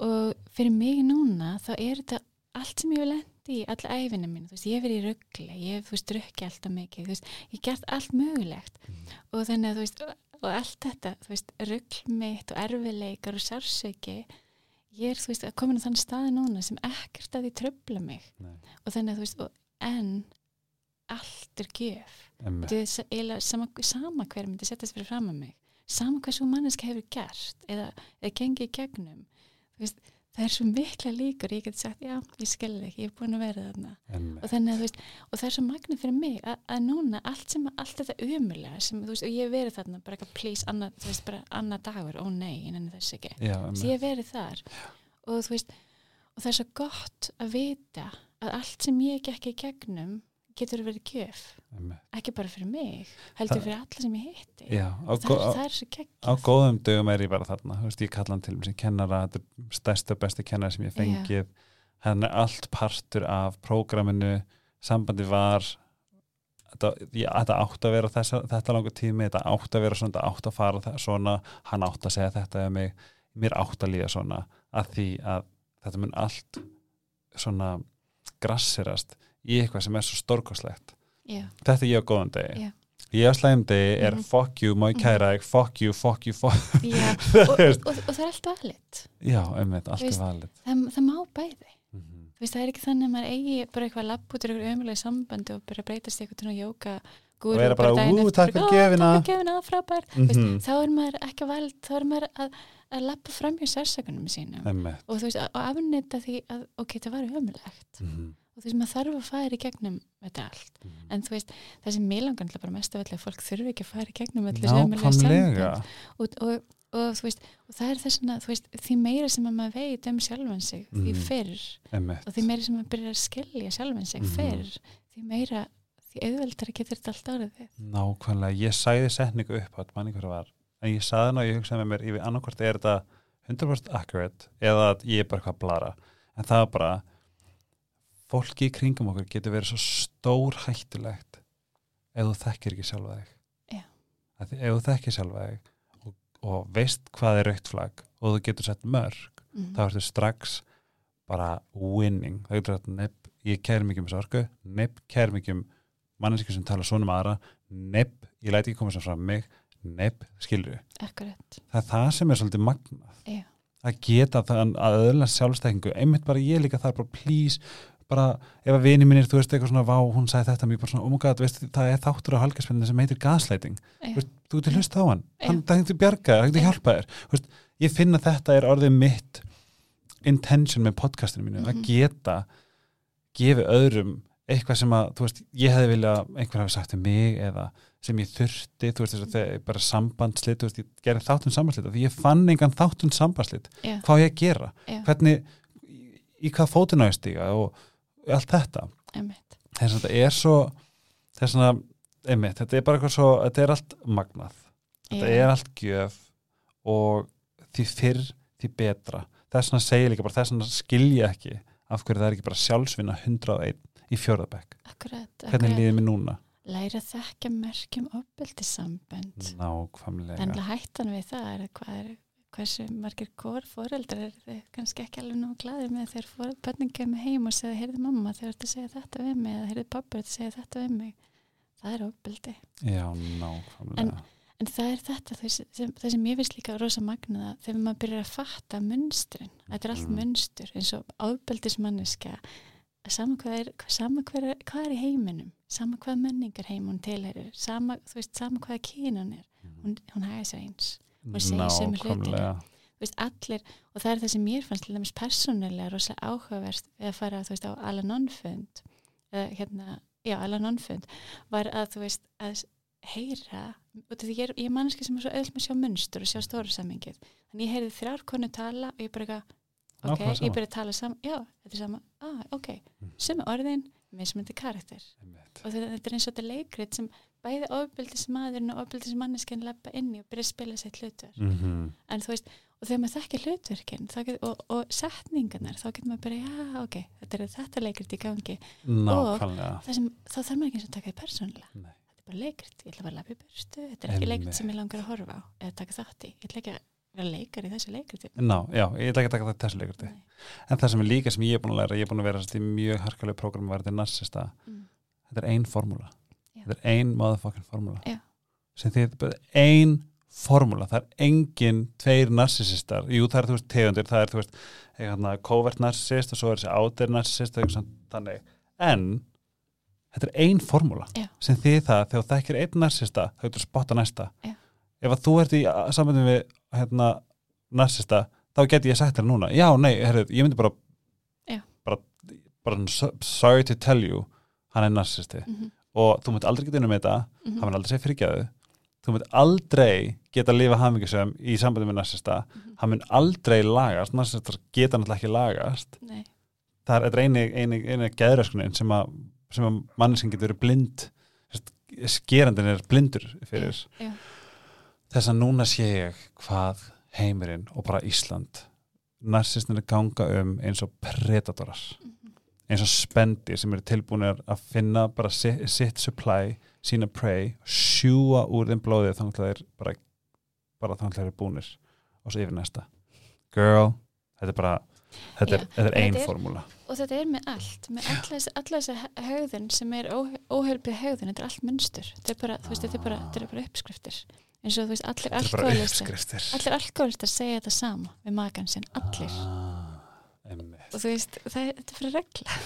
og fyrir mig núna, þá er þetta allt sem ég hef lendi í, alla æfina mín, þú veist, ég hef verið í ruggli, ég hef, þú veist, drukki alltaf mikið, þú veist, ég hef gert allt mögulegt. Og þannig að, þú veist, og allt þetta, þú veist, ruggl mitt og erfileikar og sársöki, ég er, þú veist, að komin á þann staði núna sem ekkert að því tröfla mig Nei. og þannig að, þú veist, en allt er Einmitt. þetta er eiginlega sama, sama hver myndi setjast fyrir fram að mig sama svo manneska hefur gert eða, eða gengið gegnum þú veist, það er svo mikla líkur ég get sagt, já, ég skil ekki, ég er búin að vera þarna. Og þannig að þú veist, og það er svo magna fyrir mig að, að núna allt sem, allt þetta umulega sem, þú veist, og ég hef verið þarna bara eitthvað, please, annað, þú veist, bara annað dagur ó nei, en þess ekki. Þess einmitt. ég hef verið þar. Og þú veist og það er svo gott að vita að allt sem ég gekk í gegnum getur verið einmitt. ekki bara fyrir mig, heldur fyrir alla sem ég hitti. Já, á, það, er, á, svo á geggjað. góðum dögum er ég bara þarna, veist, ég kalla hann til mér sem kennara, þetta er stærsta og besti kennara sem ég fengið, hann er allt partur af prógraminu sambandi var þetta, ég, þetta átt að vera þessa, þetta langa tími, þetta átt að vera svona þetta átt að fara það, svona, hann átt að segja þetta mig, mér átt að líða svona að því að þetta mun allt svona grassirast í eitthvað sem er svo stórkoslegt já, þetta er ég á góðan degi Já. ég á slæðum degi er Mhm. fuck you, má ég kæra þig fuck you, fuck you, fuck [laughs] já. you og, og, og það er allt valið já, einmitt, allt er valið það, það má bæði Mhm. Þú veist, það er ekki þannig að maður eigi bara eitthvað lapp út úr eitthvað ömulega sambandi og bara breytast í eitthvað svona jóka Og vera bara, "Ú, takk fyrir gjöfina." takk fyrir gefina, frábær Veist, Mhm. þá er maður ekki vald þá er maður að, að lappa fram hjá sérsakunum sínum einmitt og þú veist, að, að afnita því að ok, það var Mhm. Og þú veist, maður þarf að fara í gegnum þetta allt, Mhm. en þú veist það sem mér langar bara mest af öllu að fólk þurfi ekki að fara í gegnum nákvæmlega sambönd. og, og, og þú veist, og það er þess að þú veist, því meira sem að maður veit um sjálfan sig því Mhm. fyrr einmitt og því meira sem maður byrjar að skilja sjálfan sig Mhm. fyrr, því meira því auðveldar getur þetta allt árið við nákvæmlega, ég sæði setningu upp átt manni hvað var, en ég saði hana og ég hugsaði með mér, ég veit annarkvort er þetta 100% accurate eða að ég er bara eitthvað að blara en það er bara fólki í kringum okkur getur verið svo stór hættulegt ef þú þekkir ekki sjálfa þig. Því ef þú þekkir sjálfa þig og, og veist hvað er rautt flagg og þú getur sett mörg mm. þá ertu strax bara winning, það getur þetta nepp, ég kæri mikið um orku, nepp, kæri mikið um manneski sem tala svona um aðra nepp, ég læti ekki koma sem frá mig nepp, skilur akkurat, það er það sem er svolítið magnað. Já, að geta það að öðla sjálfstækingu einmitt bara ég líka þar bara please bara ef að vini mínir, þú veist eitthvað svona vá, hún sagði þetta mjög bara svona, oh my god, veist, það er þáttur á halgaspenninu sem heitir gaslighting. Já, Veist, þú getur hlust á hann, hann það getur bjargað, það Já. hjálpað þér. Veist, ég finn að þetta er orðið mitt intention með podcastinu mínu að Mhm. geta gefið öðrum eitthvað sem að, þú veist, ég hefði vilja einhver hafi sagt um mig eða sem ég þurfti, þú veist, þess að þegar bara sambandslit, þú veist, ég gerði þáttun sambandslit því ég fann engan þáttun sambandslit já, hvað ég gera, já, hvernig í, hvað fótinn á ég stíga og allt þetta. Þess að þetta er svo þess að, einmitt, þetta er bara eitthvað svo þetta er allt magnað. Þetta Já. er allt gjöf og því fyrr, því betra. Þess vegna segja líka bara, þess vegna skilja ekki af hverju það er ekki bara sjálfsvinna 101 í fjórðabæk, akkurat, hvernig líður mér núna? Læra að þekka merkjum ofbeldissambönd. Nákvæmlega. En hættan við það er hvað er hversu margir gór fóreldrar er kannski ekki alveg nú glæðir með þegar bönnin kemur heim og segja heyrðu mamma þegar þú ert að segja þetta við mig eða heyrðu pappa ert að segja þetta við mig. Það er já, nákvæmlega. En það er þetta það sem, það sem ég finnst líka rosa magnaða þegar maður byrjar að fatta munstrin þetta er allt Mhm. munstur eins og ofbeldismanniska sama hvað er, sama hvað er, hvað er í heiminum sama hvað menningar heim hún tilherir sama, þú veist, sama hvað kyn hún er hún, hún hægir sér eins og segir sömu hlutina. veist, allir, og það er það sem mér fannst til dæmis persónulega rosalega áhugaverst við að fara, veist, á Al-Anon-fund eða hérna, já, Al-Anon-fund var að, þú veist, að heyra, og því ég er, ég er manneski sem er svo öll með að sjá munstur og sjá stóra samingið þannig ég heyrði þrjár konu tala og ég bara ok, sama. ég byrja að tala saman já, þetta er sama, ah, ok Mhm. sömu orðin, mismundi karakter Einmitt. og þetta, er eins og þetta leikrit sem bæði ofbeldismadurinn og ofbeldismanneskinn leppa inn í og byrja að spila sér hlutverk. Mhm. en þú veist, og þegar maður þekkir hlutverkin get, og, og setningarnar þá getur maður bara, já, ok, þetta er þetta leikrit í gangi, nákvæmlega. Það sem, þá þarf maður ekki eins og taka því persónulega. Þetta er bara leikrit, ég ætla að vera lappi burstu þetta er ekki leikrit sem ég langar að horfa á eða taka þátt í, ég ætla ekki að vera leikar í þessu leikriti. Ná, já, ég ætla ekki að taka þetta þessu leikurti Nei. en það sem er líka sem ég er búin að læra ég er búin að vera í mjög harkalegu prógram að vera til narsista Mm. þetta er ein formúla. Þetta er ein motherfucking formúla Já. sem því þetta er bara ein formúla, það er engin tveir narsisistar, jú það er þú veist tegundir, það er þú veist hérna, covert narsist og svo er þessi outer narsist og eitthvað þannig, en þetta er ein formúla Já. sem því það, þegar þú þekkir einn narsista getur þú spotta næsta Já. ef að þú ert í sambandum við hérna, narsista, þá geti ég sagt þér núna, já, nei, herrið, ég myndi bara bara, bara so- sorry to tell you hann er narsisti mm -hmm. Og þú myndi aldrei geta inn um þetta. Mhm. hann mun aldrei segja fyrirgæðu þú myndi aldrei geta að lifa hamingisum í sambandi með narsista Mhm. hann mun aldrei lagast. Narsistar geta náttúrulega ekki lagast. Nei, það er eini, eini, eini geðröskunin sem að, sem að manneskinn getur verið blind. Skerandin er blindur fyrir Já. þess. að núna sé ég hvað heimurinn og bara Ísland. Narsistin er ganga um eins og predatorar. Mhm. Eins og spendi sem eru tilbúinir að finna bara sitt, sitt supply sína prey, sjúa úr þeim blóðið þannig að þeir bara, bara þannig að þeir eru búnir. Og svo yfir næsta. Girl, þetta er bara þetta er, er þetta ein er- formúla. og þetta er með allt með alla þess- alla þessa hegðun sem er óhjálpið hegðun, þetta er allt munstur. Þetta er bara, þú veist, þetta er bara, þetta er bara uppskriftir. Eins og þú veist, allir er alkoholistar allir alkoholistar segja þetta sama við makan sinn, allir. Ah. Og þú veist, það þetta er fyrir regla.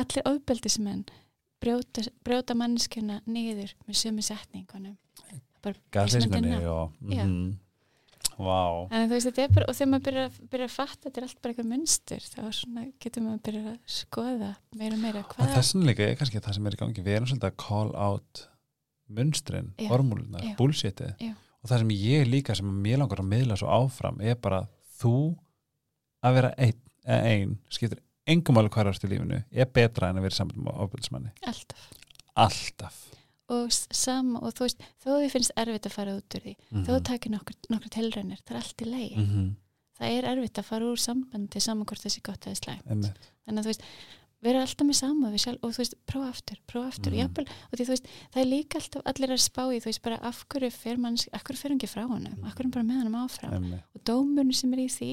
Allir ofbeldismenn brjóta, brjóta manneskjuna niður með sömu setningunum. Íslandina. og mhm. Vá. En þú veist, þetta er bara, og þegar maður byrjar, að- byrjar að fatta þetta er allt bara eitthvað munstur þá svona, getur maður byrjar að skoða meira og meira, hvað þessan líka er kannski það sem er í gangi. Við erum svolítið að call out munstrin, formúlunar, bullshitið. Og það sem ég líka sem mér langar að miðla svo áfram er bara þú að vera einn ein. Skiptir engum alveg hvað er í lífinu. Er betra en að vera saman með ofbildismanni alltaf. Alltaf. Og sama, og þú veist, þó þið finnst erfitt að fara út úr því, mm þó þú takir nokkur, nokkur tilraunir, það er allt í leið -hmm. það er erfitt að fara úr sambandi saman hvort þessi gott eða slæmt. Þannig að þú veist, vera alltaf með við sjálf og þú veist, prófa aftur, prófa aftur Mhm. jafnvel, og því þú veist, það er líka alltaf allir að spá í, þú veist, bara af hverju fer manns, af hverju fer hann ekki frá honum, af hverju er hann bara með honum áfram? Einmitt. og dómurinn sem er í því,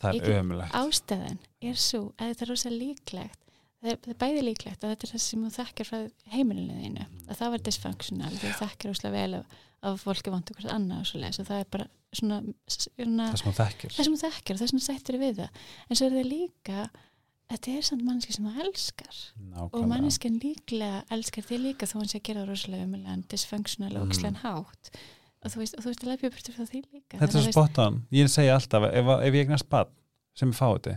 það er ömulegt ástæðan er svo að þetta er rosa líklegt það er, það er bæði líklegt að þetta er það sem þú þekkir frá heimilinu þínu, að það var dysfunctional þú þekkir úslega vel af, af fólki vantu hvort annað og svo leis og það er bara svona, svona það sem þú þekkir. það sem og það það það þetta er samt mannski sem þú elskar og Nákvæmlega. manneskjan líklega elskar þig líka þó hann sé að gera það rosalega umlega dysfunctional og Mm. ókslega hátt og þú veist, og þú veist að lefja burtur frá því líka þetta er Þannig að svo þú veist- spot on, ég segi alltaf ef, ef ég eignast badn sem er fáti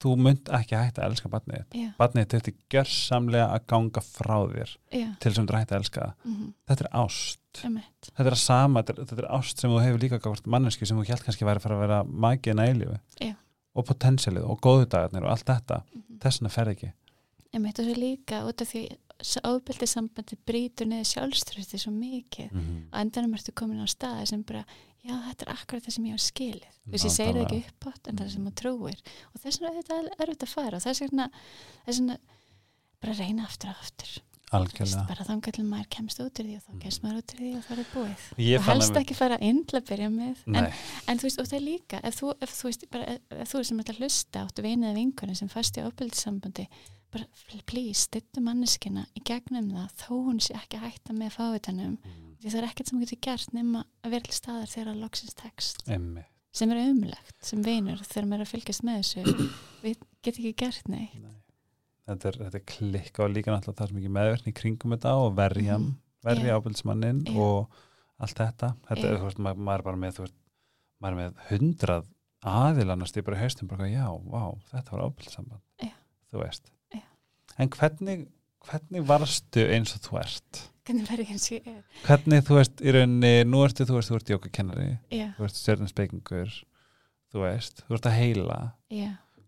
þú munt ekki hætta að elska badnið þitt. já, badnið þitt er gjörsamlega að ganga frá þér já, til sem þú hætta að elska það. mhm, þetta er ást emitt þetta er að sama, þetta er, þetta er ást sem þú hefur líka gátt manneski sem þú hjælt kannski væri að fara að vera magið nælifu Já. Og potensialið og góðu dagarnir og allt þetta. Mhm. þess vegna ferð ekki. Emitt og svo líka út af því ábyrði sambandi brýtur neður sjálfströsti svo mikið. Mm -hmm. og endanum ertu komin á staði sem bara já þetta er akkurat það sem ég hef skilið. Þú veist ég segir það ekki uppátt en það er sem maður trúir. Og þess vegna er þetta erfitt að fara og þess vegna, þess bara reyna aftur og aftur algjörlega. Bara þangar til maður kemst út úr því og þá kemst maður út úr því og það er búið. Ég og helst að ekki fara inn til að byrja með. En, en þú veist og það er líka ef þú, ef þú veist bara, ef, þú sem ert að hlusta áttu vinið vinkunni sem fast í ábyrðisambandi bara please, styttu manneskina í gegnum það þó hún sé ekki að hætta með fávitanum. Því það er ekkert sem getur gert nema að vera til staðar þegar að loksins text emmi sem er umlegt, sem vinur þegar maður er að fylgjast með þessu. Við getum ekki gert neitt. Nei. Þetta er, þetta er klikka og líka náttúrulega það sem ekki meðverkni í kringum þetta og verja Mhm. verja Já. ábyrðismannin Já. og allt þetta. Þetta Já. er, veist, maður, maður er bara með veist, maður er með hundrað aðilanast í bara haustum bara, já, vá, þetta var ábyrðisamband Já. þú veist. En hvernig, hvernig varstu eins og þú ert? Hvernig verður ég eins og ég er? Hvernig þú veist í rauninni, nú ertu þú veist, þú ert jókakennari þú ert stjörnusbeikingur þú veist, þú ert að heila.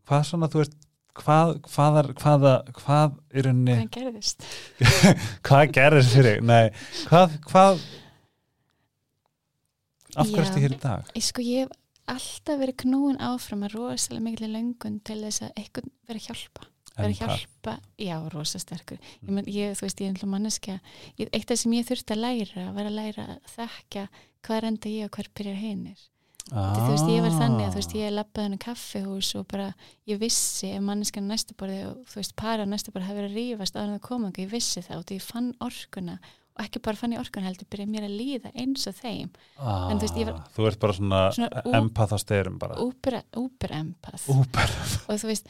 Hvað svona, þú veist hvað, hvaðar, hvaða, hvað í rauninni hvað gerðist [laughs] hvað gerðist fyrir? Nei, hvað, hvað af hverju Já. ertu hér í dag? ég sko ég hef alltaf verið knúin áfram að rosalega mikil löngun til þess að eitthvað vera að hjálpa vera að hjálpa, já, rosa sterkur ég, men, ég, þú veist, ég er manneskja ég, eitt af það sem ég þurfti að læra var að læra að þekka hvað enda ég og hver byrjar hinir Ah. þú veist, ég var þannig að þú veist, ég lappaði henni kaffihús og bara, ég vissi ef manneskjan á næsta borði og þú veist, para á næsta borði hafi verið að rífast á hann að koma ég vissi það og því ég fann orkuna og ekki bara fann ég orkuna heldur, byrjaði mér að líða eins og þeim, ah, en þú veist, ég var- þú ert bara svona, Svona ú- empath á styrum bara. Úber, úber empath Úber. og þú veist,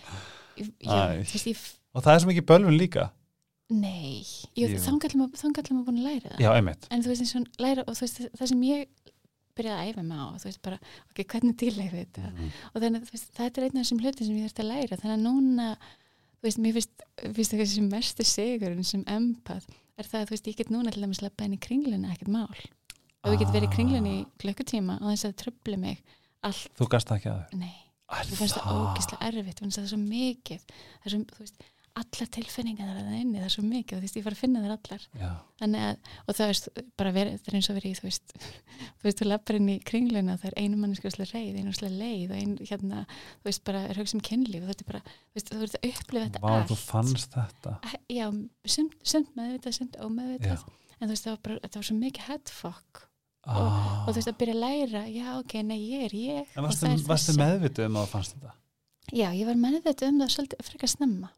ég, Æ. þú veist, ég og það er sem ekki bölvun líka. Nei, ég, þangallum að búin að læra það. Já, einmitt. En þú veist eins og læra og þú veist það sem ég byrjaði að æfa mig á þú veist bara, ok, hvernig ég við þetta? Mhm. og þannig að þú þetta er einn af þessum hlutin sem ég þurfti að læra. Þannig að núna þú veist, mér finnst, það þessi mestu sigurinn sem empath er það að þú veist, ég get núna til dæmis lappa inn í kringluna ekkert mál. Og við getum verið í kringlunni í klukkutíma og þess að það tröfli mig allt, þú gast það ekki að þér? Nei. Mér finnst það ógislega erfitt, mér finnst það svo mikið. Það er svo, þú veist, allar tilfinningar það er það inni, það er svo mikið, þú veist, ég fara að finna þær allar. Að, og það veist, bara verið, það er eins og verið [laughs] þú veist þú veist, þú lappar inn í kringluna, það er einu mannskjöfslega reið, einu slega leið og ein, hérna, þú veist, bara er hugsa um kynlíf og þetta er bara, þú veist, þú verður að upplifa þetta Vá, allt. þú fannst þetta. Já, sumt, meðvitað, sumt ómeðvitað. En þú veist, það var bara, þetta var svo mikið headfuck ah. og þú veist, að byrja að læra já, ok, nei, ég er ég. En og varstu, það varstu meðvituð um að fannst þetta? Já, ég var meðvitað um það svolítið frekar snemma.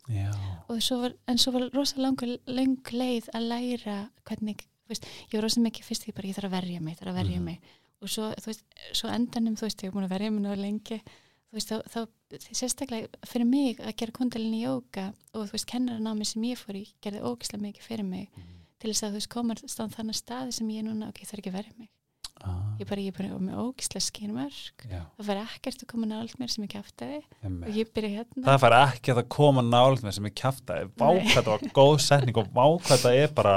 Svo var, en svo var rosa langur löng leið að læra hvernig, veist, ég var rosa mikið fyrst ég bara, ég þarf að verja mig, þarf að verja Mhm. mig. Og svo, veist, svo endanum þú veist, ég er búin að verja mig náðu lengi þú veist, þá, þá sérstaklega fyrir mig að gera kundalinni jóka og þú veist, kennaranámi sem ég fór í gerði ógislega mikið fyrir mig til þess að þú veist, komar stáð þannig staði sem ég núna, ok, þarf ekki að verja mig ah, ég bara, ég er bara með ógislega skýrmörk það var ekkert að koma nált mér sem ég einmitt. og ég byrja hérna. Það fær ekki að koma nált með sem ég kjaftaði. Vá Nei. hvað þetta var góð setning og vá hvað þetta er bara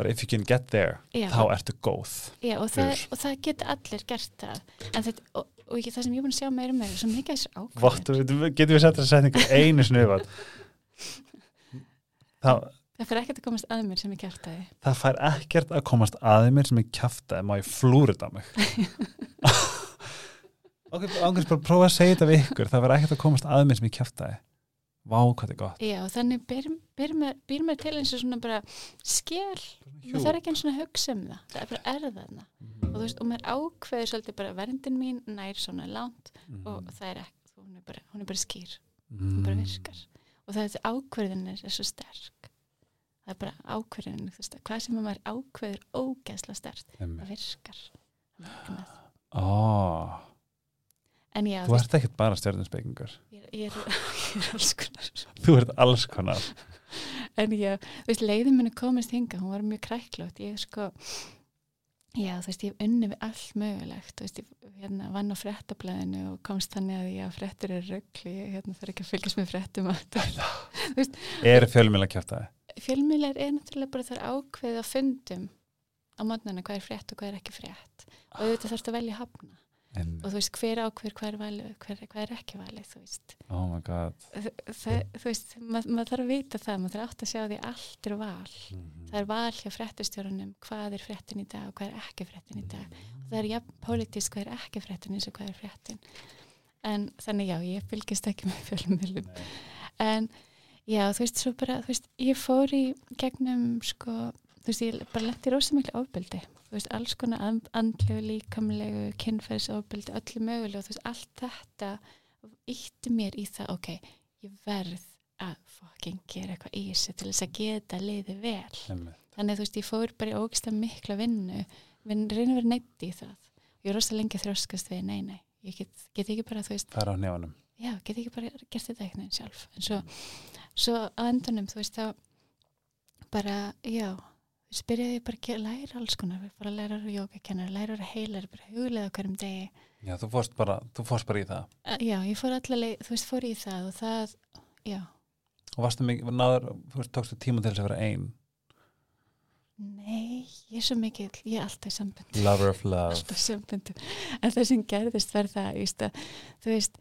bara if you can get there Já. þá ertu góð. Já, og, það, og það geta allir gert það. En þetta, og, og ég, það sem ég er búin að sjá meira og meira, svo mikið þessar Vottu, ákvæðin getum við sett þessa setningu einu snuðvat [laughs] það, það fyrir ekkert að komast að mér sem ég gert það það fær ekkert að komast að mér sem ég kjaftaði má ég flúrið á mig? [laughs] Ok, ángurs bara prófa að segja þetta við ykkur. Það fær ekkert að komast að mér sem ég kjaftaði. Vá hvað þetta er gott. Já, þannig byr, mér, mér til eins og svona bara skell það þarf ekki eins og hugsa um það. Það er bara erðaðna og þú veist, og maður ákveður svolítið bara verndin mín nær svona langt Mhm. og það er ekki, hún er bara, hún er bara skýr. Hún bara virkar. Og það er ákveðinir er svo sterk það er bara þú veist, hvað sem maður ákveður ógeðslega sterkt Einmitt. það virkar en já, þú ert ekkert bara stjörnusbyggingar ég, ég, [laughs] ég er alls konar. Þú ert alls konar. En já, þú veist, leiðin minni komist hinga hún var mjög kræklótt. Ég sko já, þú veist, ég hef unni við allt mögulegt. Þú veist, ég hérna, vann á frettablaðinu og komst þannig að ég að frettir er röggli ég hérna, þarf ekki að fylgjast með frettum er fjölmjöla kjaftaði fjölmiðlar er náttúrulega bara þar ákveð að fundum á mótnana hvað er frétt og hvað er ekki frétt. Og auðvitað þarfst að velja hafna. Og þú veist, hver ákveður hvað er valið hver, hvað er ekki valið, þú veist. Oh þú veist, maður mað þarf að vita það maður þarf átt að sjá því allt er val. Það er val hjá fréttustjórunum hvað er fréttin í dag og hvað er ekki fréttin í dag. Og það er jafn pólitísk hvað er ekki fréttin eins og hvað er fréttin. En þannig já, ég fylgist ekki með fjölumilum en já, þú veist, svo bara þú veist, ég fór í gegnum sko, þú veist, ég bara lendi rosa miklu ofbeldi. Þú veist, alls konar and- andlegu, líkamlegu kynferðisofbeldi, öllu mögulega og þú veist, allt þetta ítti mér í það, ok, ég verð að fucking gera eitthvað í þessu til þess að geta liðið vel. Einmitt. þannig að þú veist, ég fór bara í ógislega mikla vinnu, vinn reyna að vera neitt í það. Ég er rosa lengi þróskast við, nei, nei, ég get, get ekki bara, þú veist, fara á nefnum já, get ekki bara gert þetta eitthvað sjálf. En svo, svo á endunum, þú veist, þá bara, já þú veist, byrjaði ég bara að læra alls konar við fór að læra að jókakennar, læra að heilar bara huglega á hverjum degi. Já, þú fórst bara, þú fórst bara í það. Uh, já, ég fór allavega, þú veist, fór í það og það, já, og varstu mikið, náður, þú veist, tókstu tíma til þess að vera ein? Nei ég er svo mikið, ég er alltaf í sambönd lover of [laughs] love. Alltaf samböndum en það sem gerðist var það þú veist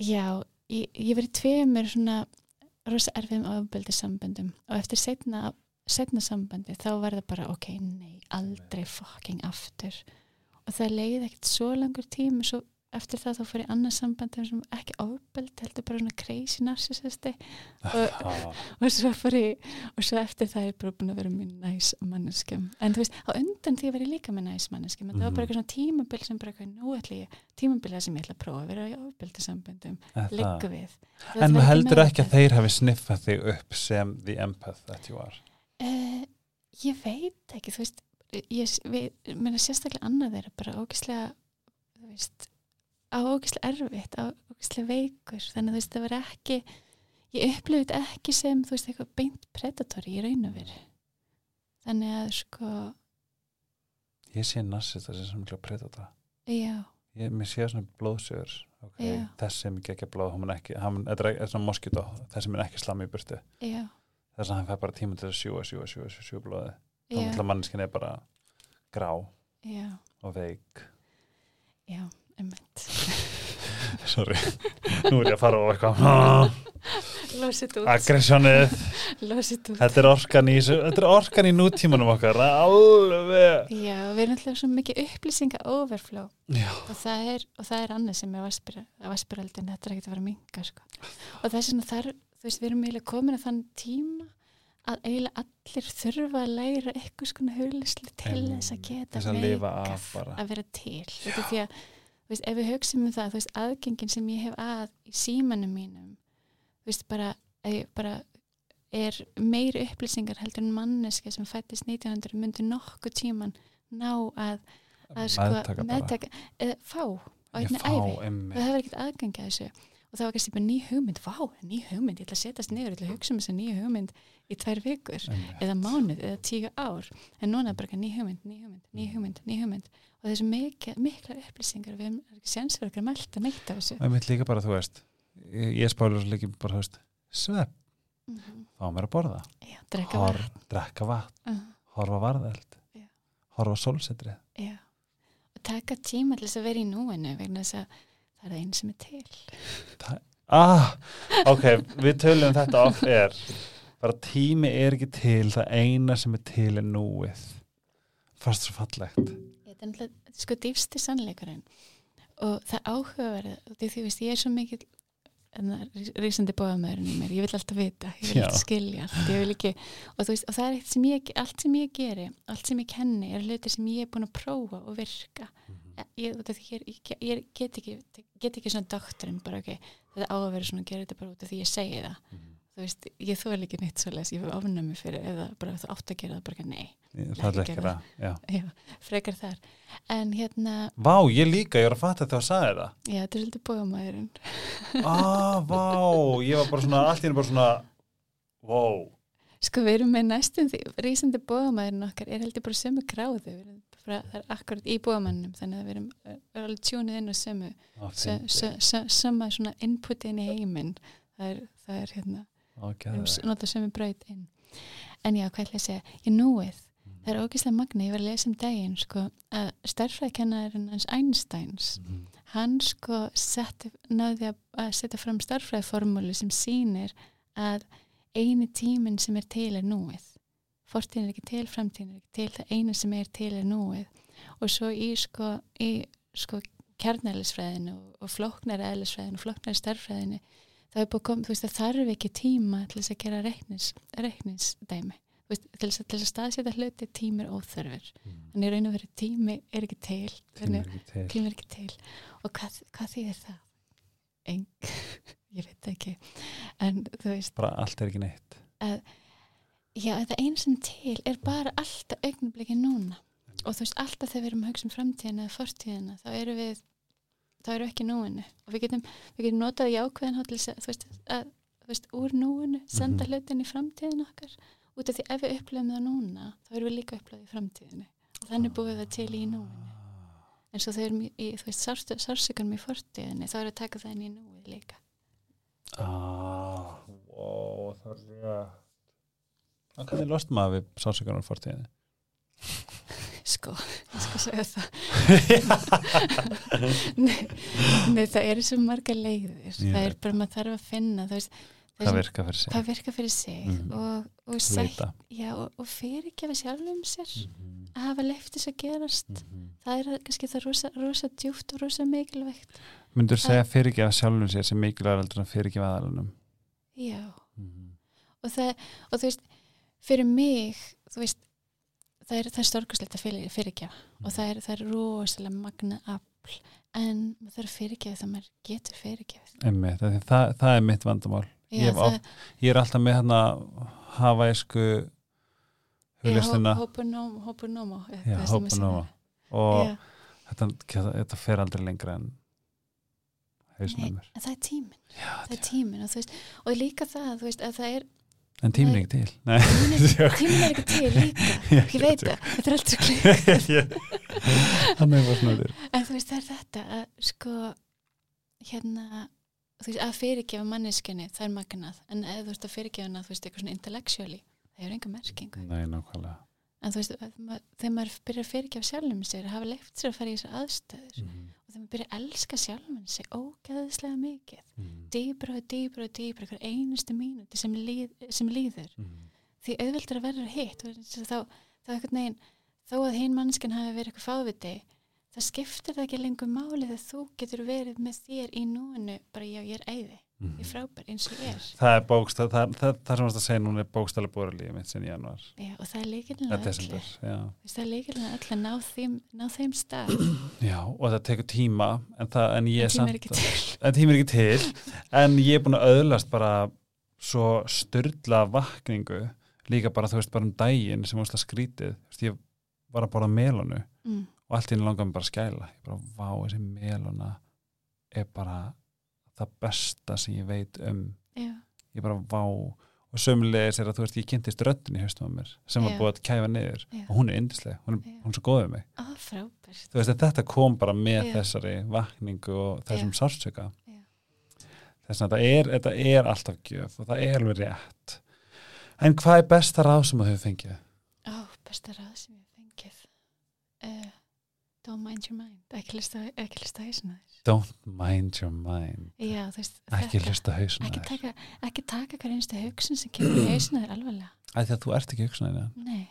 já, ég, ég verið tveimur svona rosa erfiðum ofbeldi samböndum og eftir setna, setna sambandi þá var það bara ok, nei, aldrei fucking aftur. Og það leiði ekkert svo langur tími svo eftir það þá fór ég annað sambandi sem ekki ofbeldi, heldur bara svona crazy narcissisti. Ah, og svo ég og svo eftir það er bara búin að vera mjög næs manneskjum en þú veist, á undan því var ég líka með næs manneskjum en það var Mhm. bara eitthvað svona tímabil sem bara eitthvað, nú ætla ég tímabil það sem ég ætla að prófa að vera samböndum er það? liggu við. Þú en heldur ekki að þeir hafi sniffað þig upp sem the empath that you are? Eh, ég veit ekki, þú veist ég við, meina sérstaklega annað þeirra bara ógislega þú veist, á ógislega erfitt á ógislega veikur, þannig að þú veist það var ekki ég upplifði þetta ekki sem þú veist eitthvað beint predatori í raun og veru. Þannig að sko ég sé nassist þessi sem mikla predator. Já, ég, mér sé svona blóðsögur okay. Já. þessi mikið ekki blóð hann ekki, hann, þetta er, er svona moskító þessi mun ekki slamma í burtu. Já, þess að hann fær bara tíma til að sjúa, sjúa, sjúa, sjúa, blóði þá já, ætla manneskin er bara grá já, og veik. Já, [laughs] sorry, nú er ég að fara á eitthvað. [laughs] Losið út, aggressjónið, [laughs] þetta er orkan í er í nútímanum okkar alveg Já, við erum alltaf svo mikið upplýsinga overflow Já. og það er, og það er annað sem er vaspiraldin, þetta er ekkert að vera minga sko. og það er svona þar, þú veist, við erum eiginlega komin að þann tíma að eiginlega allir þurfa að læra eitthvað skona huglisli til Em, þess að geta þess að að vera til. Þetta er því að, veist, ef við hugsim um það, þú veist, aðgengin sem ég hef að í símanum mínum þú veist, bara, eh, bara er meiri upplýsingar heldur en manneska sem fættist 1900 myndi nokkuð tíman ná að, að sko, meðtaka eða fá á ég einni fá æfi það hefur ekkert aðgangi að þessu og það var kannski bara ný hugmynd, vá, ný hugmynd. Ég ætla að setjast niður, ég ætla að hugsa um þessa ný hugmynd í tvær vikur, eða mánuð eða tíu ár, en núna er bara ný hugmynd ný hugmynd, ný hugmynd, ný hugmynd. Og þessu mikla, upplýsingar við erum ekki sénsverkar að melda neitt af þessu. Og mitt líka bara, þú veist ég, ég spáður líka bara, þú veist svepp, mm fá mér að borða. Já, drekka Hor, vatn. drekka vatn, uh, horfa á varðeld. Já. horfa sólsetrið. Já. og taka tíma til þess að vera í núinu vegna þess að það er einn sem er til. Ah, ok, við tölum þetta off er bara tími er ekki til það eina sem er til er núið. Fast svo fallegt. Þetta er sko dýfsti sannleikurinn. Og það áhugaverð því þú veist ég er svo mikið rísandi bóðamæðurinn í mér, ég vil alltaf vita ég vil alltaf skilja allt, vil ekki og, veist, og það er eitt sem ég, allt sem ég geri allt sem ég kenni er hlutir sem ég er búin að prófa og virka. Því ég, ég, ég get ekki get ekki svona doktorinn bara ok þetta á að vera svona að gera þetta bara út af því ég segi það. Þú veist, ég þú er ekki neitt svoleiðis ég vil ofnæmi fyrir eða bara þú átt að gera það bara nei, það er ekki það frekar þar. En hérna, vá, ég líka, ég var að fatta þegar það sagði það. Já, þetta er svolítið bóðamæðurinn ah, vá, ég var bara svona allt í henni bara svona wow, Sko við erum með næstum því, rísandi bóðamæðurinn okkar er heldur bara sömu gráðu, við erum það er akkurat í bóðamænnum, þannig að við erum, erum alveg tjúnið inn á sömu, sö, sö, sö, söma svona input inn í heiminn, það er, það er hérna, við erum notað sömu braut inn. En já, hvað ætla ég að segja, ég núið, það er ógeðslega magna, ég var að lesa um daginn, sko, að starffræðkennarinn hans Einsteins, hann sko setti, náði að, setja fram starffræðformúlu sem sýnir að eini tíminn sem er til er núið fortíðin er ekki til, framtíðin er ekki til það eina sem er til er núið. Og svo í sko, í, sko kjarnælisfræðinu og, flóknari eðlisfræðinu og flóknari starffræðinu það er búið að koma, þú veist það þarf ekki tíma til þess að gera reiknis, reiknisdæmi Þú veist, til þess að, að staðsetja hluti tími er óþörfur en í raun og verið tími er ekki til tími er ekki til. tími er ekki til. Og hvað, hvað þýðir það? Eng, [laughs] ég veit ekki. En þú veist, bara allt er ekki neitt já, það einu sem til er bara alltaf augnabliki núna. Og þú veist, alltaf þegar við erum að hugsa um framtíðina eða fortíðina, þá erum við þá erum við ekki núinu. Og við getum, við getum notað í ákveðin þú veist, að, þú veist, úr núinu senda Mhm. hlutin í framtíðin okkar. Út af því ef við upplöfum það núna þá erum við líka upplöfið í framtíðinni. Og þannig búið það til í núinu. En svo þegar við, í, þú veist, sársökunum í fortíðinni, þá erum við að taka það inn í núið líka. Ah, wow, það er hvernig lost maður við sásökunar fortíðinni [laughs] sko, ég skal segja það. [laughs] Nei, nei, það eru svo marga leiðir. Ég það er bara maður þarf að finna þú veist, það virka fyrir sig? hvað virka fyrir sig Mhm. og, og, leita já, og, og fyrirgefa sjálfum sér Mhm, að hafa leift þess að gerast. Mhm. það er kannski það rosa, rosa djúft og rosa mikilvægt. Myndur segja fyrirgefa sjálfum sér sem mikilvægur heldur en fyrirgefa aðalunum já, Mhm. og það, og þú veist fyrir mig, þú veist það er, það er stórkuslegt að fyrir, fyrirgefa og það er, það er rosalega magna afl, en maður þarf að fyrirgefa það maður getur Einmitt, það, það, það er mitt vandamál. Ég já, hef það, ég er alltaf með hérna hafæsku huglistina hópunómo. og Já. þetta, þetta fer aldrei lengra en Nei, hausnum mér en það er tíminn. Já, það er tíminn og, veist, og líka það, veist, að það er en tíminn er ekki til. Nei, tíminn er, er ekki til [laughs] líka. Ég veit það, þetta er [laughs] klík er bara snöður en þú veist, það er þetta að sko hérna þú veist, að fyrirgefa manneskinni það er magnað, en ef þú veist að fyrirgefa hana þú veist, eitthvað svona intellectually það hefur enga merkingu, Nei, nákvæmlega. En þú veist þegar maður byrjar að fyrirgefa sjálfum sér, hafa leift sér að fara í þessar aðstöður og þegar maður byrja að elska sjálfan sig ógeðislega mikið mm. dýbra og dýbra og dýbra hver einustu mínúti sem, líð, sem líður Mm. því auðveldur að vera hitt þá, þá einhvern veginn þó að hinn mannskinn hafi verið eitthvað fáviti það skiptir það ekki lengur máli þegar þú getur verið með þér í núinu bara já ég er æði, Mm. ég er frábær eins og ég er. Það er bókstaf það, það, það sem varst að segja núna er bókstaflega búið lífið mitt sinni í januar já, og það er desember já. það er líkilega öllu að ná þeim, ná þeim stað. [clears throat] Já, og það tekur tíma en, það, en ég en samt [laughs] en tíma er ekki til. En ég er búin að öðlast bara svo styrla vakningu líka bara þú veist bara um daginn sem varst að skrítið veist, ég var að borða melonu mm. og allt í henni langar mig bara að skæla. Ég bara, vá, þessi melona er bara það besta sem ég veit um. Já, ég bara, vá. Og sömulegis er að þú veist, ég kynntist röddin í haustum á mér sem var búið að kæfa niður. Já. og hún er yndisleg, hún hún er svo góð við mig. Frábært. Þú veist, en þetta kom bara með þessari vakningu og þessum sársöka þess að þetta er, þetta er alltaf gjöf og það er alveg rétt. En hvað er besta ráð sem þú fengið? Ó, besta ráð sem ég hef fengið. Uh, Don't mind your mind. Ekki lista, lista hausina þér Don't mind your mind. Já, veist ekki hlusta hausna ekki þér. taka, ekki taka hver einstu hugsun sem kemur í hausina þér alvarlega. Að þú ert ekki hugsaðina Nei.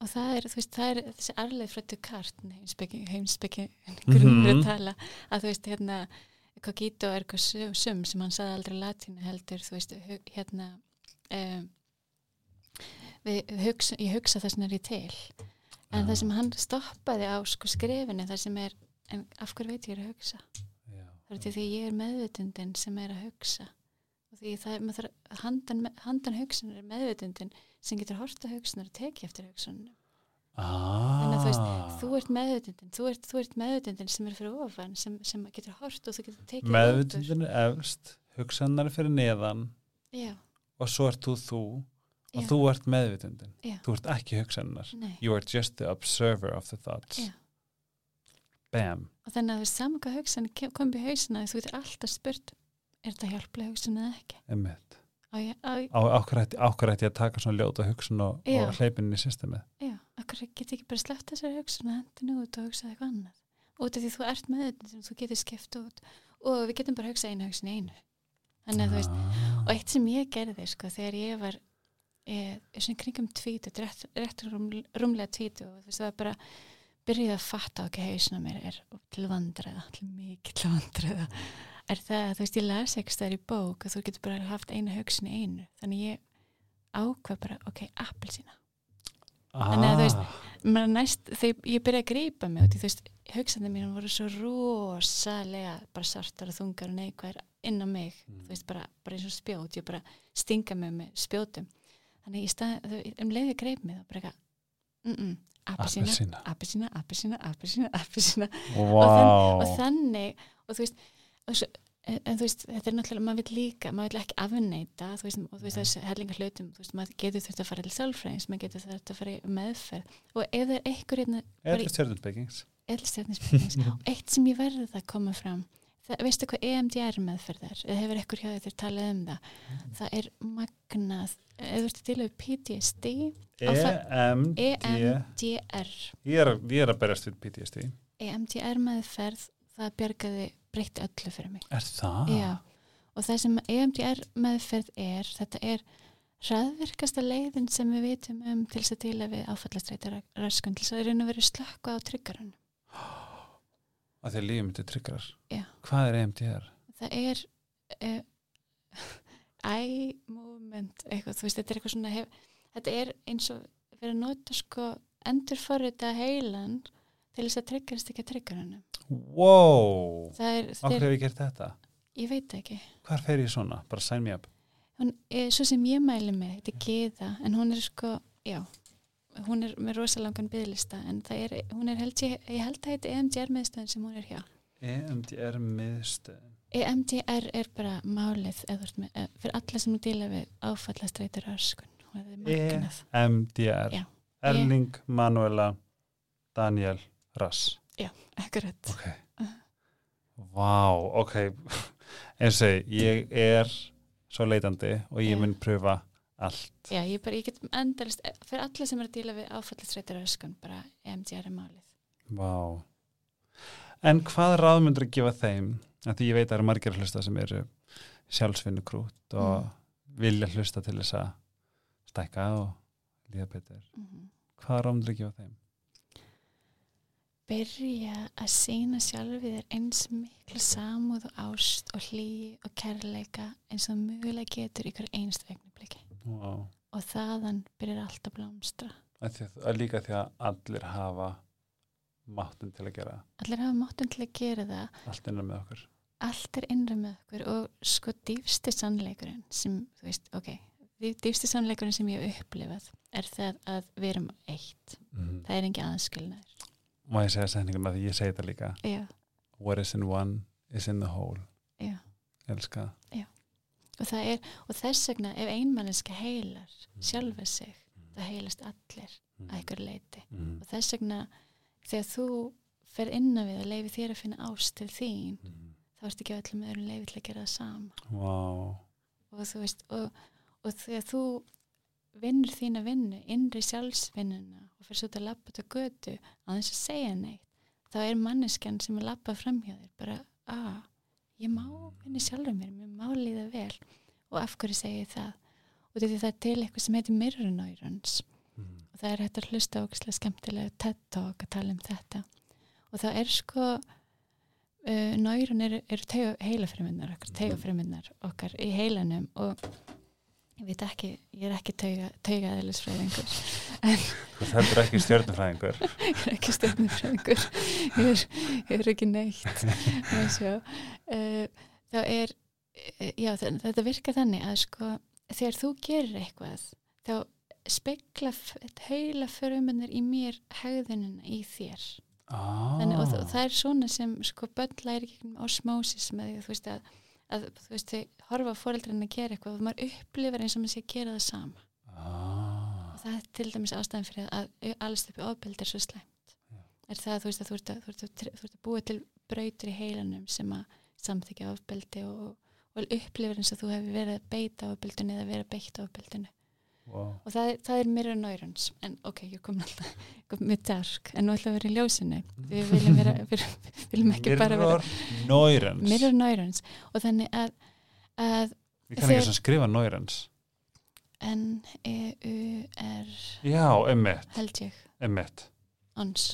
Og það er, veist, það er þessi arleið frá Descartes, heimsbyggi, heimsbyggi grunnur Mhm. að tala, að þú veist, hérna cogito ergo sum sum sem hann saði aldrei latínu heldur, þú veist hérna um, við hugsa, ég hugsa þess er ég til. En það sem hann stoppaði á sko skrefinu, það sem er en af hverju veit ég er að hugsa? Það er til því ég er meðvitundin sem er að hugsa. Og því það er, þarf handan, handan hugsunar er meðvitundin sem getur horta hugsunar og tekið eftir hugsunum ah. Þannig að þú veist, þú ert meðvitundin þú ert, þú ert meðvitundin sem er fyrir ofan sem, sem getur hort og þú getur tekið meðvitundin er efst hugsanar er fyrir neðan já, og svo ert þú þú og Já. þú ert meðvitundin. Já. þú ert ekki hugsanar nei. You are just the observer of the thoughts. Já. Bam. Og þannig að þú veist, saman hvað hugsan kom í hausina þú getur alltaf spurt er þetta hjálplega hugsun eða ekki? Einmitt. á, ég- á, á ákvæður ætti, ég að taka svona ljóta hugsun og, og hleypinn í systemið já, akkur get ekki bara sleppt þessari hugsun og hendin út og hugsað eitthvað annað? Út af því þú ert meðvitundin þú getur skipt út og við getum bara hugsað einu hugsun í einu. Þannig að þú veist ah. og eitt sem ég gerði sko þegar ég var e, svona kringum tvítu rétt, rétt rúm, rúmlega tvítu og þú veist það var bara byrjuði að fatta ok, hausna mér er til vandræða til mikið til vandræða. Er það að þú veist ég las ekki stæðar í bók og þú getur bara haft eina hugsun í einu þannig ég ákvað bara ok, appelsína. Þannig að þú veist, maður næst, þegar ég byrjaði að grípa mig þú veist, hugsandi mín voru svo rosalega bara sartar og þungar og neikvæðir inn á mig Mm. þú veist, bara, bara eins og spjót ég bara stinga mig með spjótum. Þannig í stað, um leiði greip mig þá bara eitthvað appelsína, Appelsína. appelsína, appelsína, appelsína, og þannig og þú veist, og en, þú veist þetta er náttúrulega, maður vil líka, maður vil ekki afneita þú veist, og þú veist þessi hellinga hlutum þú veist, maður getur þurft að fara til sálfræðins maður getur þurft að fara í meðferð. Og ef það er einhver hérna, bara eða stjörnusbyggings eðlstjarnisbyggings og [laughs] eitt sem ég verði það að koma fram það, veistu hvað E EMDR meðferð er? Eða hefur ekkur hjá þér talað um það? Það er magnað. Eða þú ert að dila við PTSD það- EMDR ég er, ég er að berjast við PTSD EMDR meðferð það bjargaði breytti öllu fyrir mig. Er það? Já, og það sem EMDR meðferð er, þetta er hraðvirkasta leiðin sem við vitum um til þess að dila við áfallastreitar raskun til þess að raun og veru slökka á tryggarinn. Að því að lífið myndi tryggar Já. hvað er EMDR? Það er uh, [laughs] eye movement, eitthvað, veist, þetta er eitthvað svona, hef, þetta er eins og fyrir að nota sko endurforrita heilan til þess að tryggarast ekki að tryggarinn. wow, Það er, okkur þeir, hef ég gert þetta ég veit ekki. hvar fer ég svona? bara sign me up hún er svo sem ég mæli með þetta er Gíða, en hún er sko já, hún er með rosalangan byggðlista en það er, hún er held ég, ég held að þetta er EMDR meðstöðin sem hún er hjá. EMDR miðstöð EMDR er bara málið með, eða, fyrir alla sem er díla við áfallastreitur öskun EMDR Já. Erling Manuela Daniel Rass. Akkurat, ok. Vá, ok. [laughs] Eins og ég er svo leitandi og ég Já. mun pröfa allt já, ég bara, ég get endalist fyrir alla sem er að díla við áfallastreitur öskun bara EMDR er málið Vá En hvað ráð myndur að gefa þeim? Því ég veit að það eru margir hlusta sem eru sjálfsvinnu krút og vilja hlusta til þess að stækka og líða betur. Mhm. Hvað ráð myndur að gefa þeim? byrja að sína sjálfið þér eins mikla samúð og ást og hlý og kærleika eins og mögulega getur í hverju einstu augnabliki Wow. og þaðan byrjar allt að blómstra Að að, að líka því að allir hafa máttun til að gera allir hafa máttun til að gera það allt innan með okkur. allt er innra með okkur og sko dýfsti sannleikurinn sem, þú veist, ok dýfsti sannleikurinn sem ég hef upplifað er það að við erum eitt Mm. það er engi aðskilnaður Má ég segja setninguna því ég segi þetta líka. já, What is in one is in the whole. já Ég elska það. Og er, og þess vegna ef einmanniska heilar sjálfa sig, það heilast allir að einhver leiti Mm. og þess vegna þegar þú fer innan við að leifi þér að finna ást til þín Mm. þá ertu ekki öllum öðrum leifi til að gera það sama Wow. og þú veist og, og þegar þú vinnur þína vinnu, innri sjálfsvinnuna og fyrir svo að lappa út á götu á þess að segja neitt þá er manneskjan sem að lappa fram hjá þér bara, að, ég má vinna sjálfur mér, mér má líða vel. Og af hverju segi ég það? Og það er til eitthvað sem heitir mirror neurons. Mm. og það er hægt að hlusta ógislega skemmtilega TED Talk að tala um þetta. Og það er sko uh, nöyron eru, eru heilafriminnar okkar, tegafriminnar okkar í heilanum. Og ég veit ekki, ég er ekki tauga, taugaðilisfræðingur Þú heldur ekki stjörnufræðingur. [laughs] ég er ekki stjórnufræðingur ég, er- ég er ekki neitt. [laughs] uh, þá er uh, já, þetta virkar þannig að sko þegar þú gerir eitthvað þá spekla heila förumunir í mér hegðunina í þér Ah. Þannig, og, og það er svona sem sko börn læri gegnum osmosis með því að þú veist að, að þú veist þau horfa fóreldrarinn að gera eitthvað og maður upplifar eins og maður sé að gera það sama Ah. og það er til dæmis ástæðan fyrir að alls uppi ofbeld er svo slæmt Já. er það að þú veist að þú ert að, að, að búa til brautur í heilanum sem að samþykja ofbeldi og, og upplifar eins og þú hefur verið að beita ofbeldinu eða verið að beita ofbeldinu Wow. og það, það er mirror neurons en ok, ég kom alltaf kom mjög dark en nú ætlum að vera í ljósinu við viljum, vera, [laughs] við viljum ekki bara vera Mirror mirror neurons og þannig að, að Ég kann ekki sem skrifa Neurons. N-E-U-R Já, emmitt. held ég, Emmitt. ons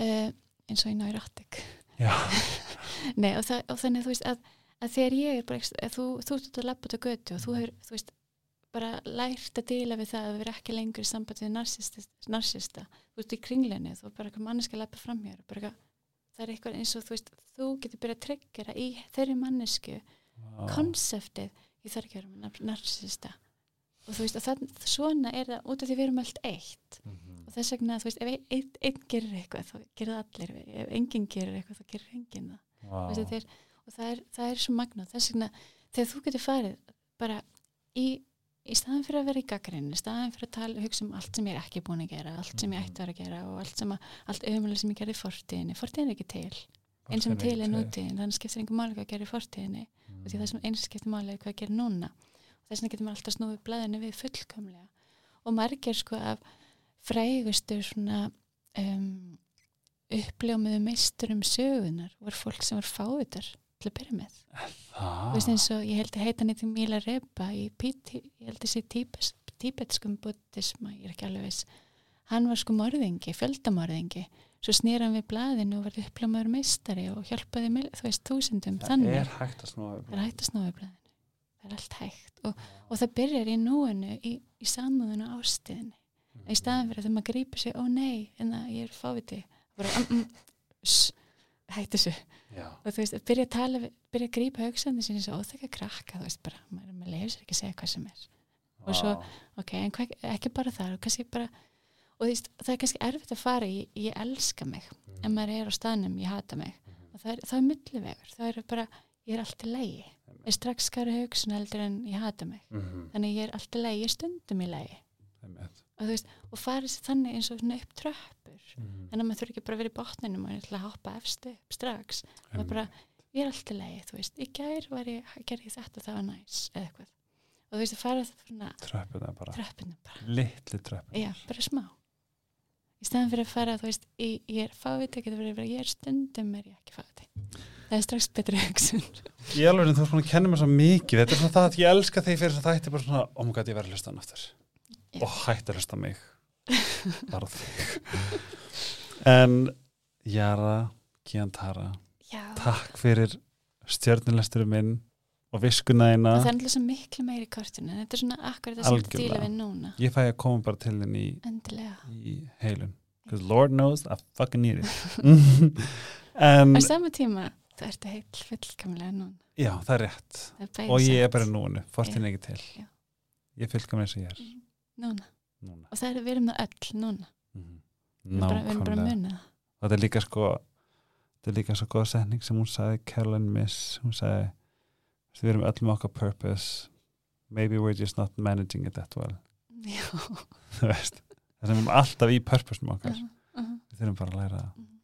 uh, eins og í Já. [laughs] Nei, og, það, og þannig þú veist að, að þegar ég er bara að þú, út að lappa út á götu og þú hefur, þú veist bara lært að díla við það að vera ekki lengur í sambandi við narsista, þú veist í kringleinu, þú er bara eitthvað manneska að lappa fram hér, bara eitthvað það er eitthvað eins og þú veist, þú getur byrjað að tryggjara í þeirri mannesku Vá. konseptið, ég þarf ekki að vera með narsista og þú veist, og það, svona er það út af því við erum allt eitt. Mhm. Og þess vegna, þú veist, ef einn, einn gerir eitthvað þá gerir það allir, ef enginn gerir eitthvað þá gerir enginn það. Vá. Veistu, þeir, og það er, það er svo magnað. Þess vegna þegar þú getur farið bara í, í staðan fyrir að vera í gaggrinn í staðan fyrir að tala, hugsa um allt sem ég er ekki búin að gera allt sem ég ætti að vera að gera og allt, sem að, allt ömulega sem ég gerði í fortíðinni. Fortíðin er ekki til, eins sem til er nútíðin þannig skiptir einhver máli hvað að gera í fortíðinni. Mm. og því það sem eins skiptir máli er hvað að gera núna. Og þess vegna getur maður alltaf snúið blæðinu við fullkomlega. Og margir sko af frægustu svona um, uppljómiðu meisturum sögunar voru fólk sem voru fávitar til að byrja með. Þú veist eins og ég held að heita eitthvað Míla Reba í Píti, ég held að sé tíbetskum buddhisma, ég er ekki alveg veist hann var sko morðingi, fjöldamorðingi. Svo snýr hann við blaðinu og var uppljómaður meistari og hjálpaði mil- þú veist þúsundum Það þannig. er hægt að að snúa blaðinu. Það er allt hægt. Og, og það byrjar í núinu í, í samúðinu Mhm. Í staðan fyrir að þegar maður grípur sig ó nei, en það ég er fáviti. Bara, mm, mm, ss, hættu þessu. Já. og þú veist, byrja að tala byrja að grípa hugsaðinu sinni svo óþekka krakka, þú veist bara, maður, maður leifir sér ekki að segja hvað sem er. Og svo- ok, en hva, ekki bara þar og kannski bara, og þú veist, það er kannski erfitt að fara í, ég elska mig en maður er á staðnum, ég hata mig. Og það er, það er millivegur, það er bara ég er allt í lægi, er strax skara hugsun heldur en ég hata mig. Mhm. þannig ég er allt í lægi, ég stundum í lægi. Og þú veist, og farið sér þannig eins og upp tröppur. Mhm. þannig að maður þurfi ekki bara að vera í botninum og ég að hoppa efstu upp strax. Það er bara, ég er alltaf leið, þú veist. Í gær var ég, gerði ég þetta og það var næs eða eitthvað, og þú veist að fara Tröppuna bara. bara, Littli tröppuna. já, bara smá. Í staðan fyrir að fara, þú veist, í, ég er fáviti, getur verið að ég er stundum er ég ekki fáviti. Það er strax betri hugsun. Ég alveg, þú svona að kenna mér svo mikið. Þetta er svona það að ég elska þegar ég fyrir þess að þætti bara svona, oh my god, ég verði að hlusta hann aftur Já. og hætti að hlusta mig. Bara þig. En Jara Kiantara, já, takk fyrir stjörnulesturum minn og og það er alltaf miklu meiri kortinu. En þetta er svona akkurat það sem Algjörlega. díla við núna. Ég fæ að koma bara til þinn í, í heilun. Because Lord knows I fucking need it. [laughs] Á sama tíma, þú ert heill fullkamlega núna. Já, það er rétt. Það er og ég er bara núinu, fortin ekki til. Já. ég eins og ég er núna, núna. Og það er við erum það öll núna. Við erum bara, við erum bara það. Og þetta er líka sko þetta er líka svo góð setning sem hún sagði Caroline Miss, hún sagði við erum öll með okkar purpose. Maybe we're just not managing it that well. [laughs] Þú veist, það sem við erum alltaf í purpose okkar, uh -huh. við þurfum bara að læra það. Mhm.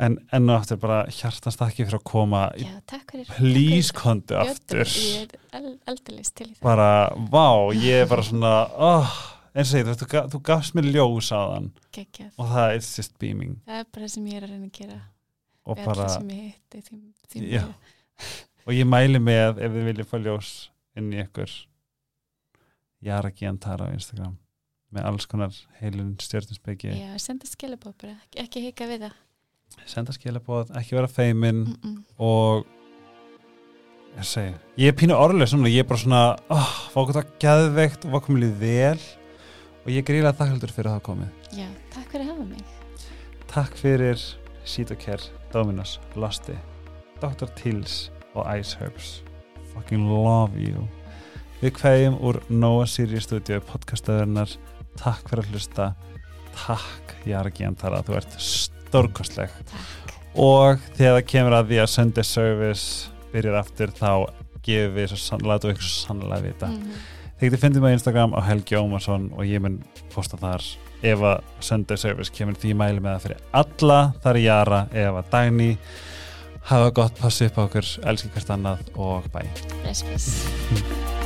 En enn og aftur bara hjartast ekki fyrir að koma já, fyrir. Please fyrir aftur. ég er eldalist til það. Bara, vá, ég er bara svona oh, eins og ég, þú, þú, ga- þú gafst mér ljós á þann Geggjað. og það er just beaming. Það er bara það sem ég er að reyna að gera. Og bara, ég hitti því, því [laughs] og ég mæli með ef þið viljið fá ljós inn í ykkur Jara Giantara á Instagram. Með alls konar heilun stjórninsbyggi já, senda skilabóð bara, ekki, ekki hika við það senda skilabóð, ekki vera feimin mm -mm. og ég segi, ég er pínu svona, ég er bara svona oh, fókut það geðveikt og var komið vel og ég er gríðlega þakkldur fyrir að hafa komið. Já, takk fyrir að hafa mig. Takk fyrir Sítokær, Dominos, Losti Dr. Tills og Ice Herbs. Fucking love you. Við kveðjum úr Nóa Sirius Studio podcastöðurnar Takk fyrir að hlusta. Takk Jara Gjantara, þú ert stórkostleg. Og þegar það kemur að því að Sunday Service byrjar aftur þá gefum við svo sannlega, við ykkur svo sannlega vita. Mm Þið getið fundið mig á Instagram á Helgi Ómarsson og ég mun posta þar. Ef að Sunday Service kemur því mæli með það fyrir alla, þar er Jara ef að Dagný. Hafa gott, passu upp á okkur elski hvert annað og bæ [laughs]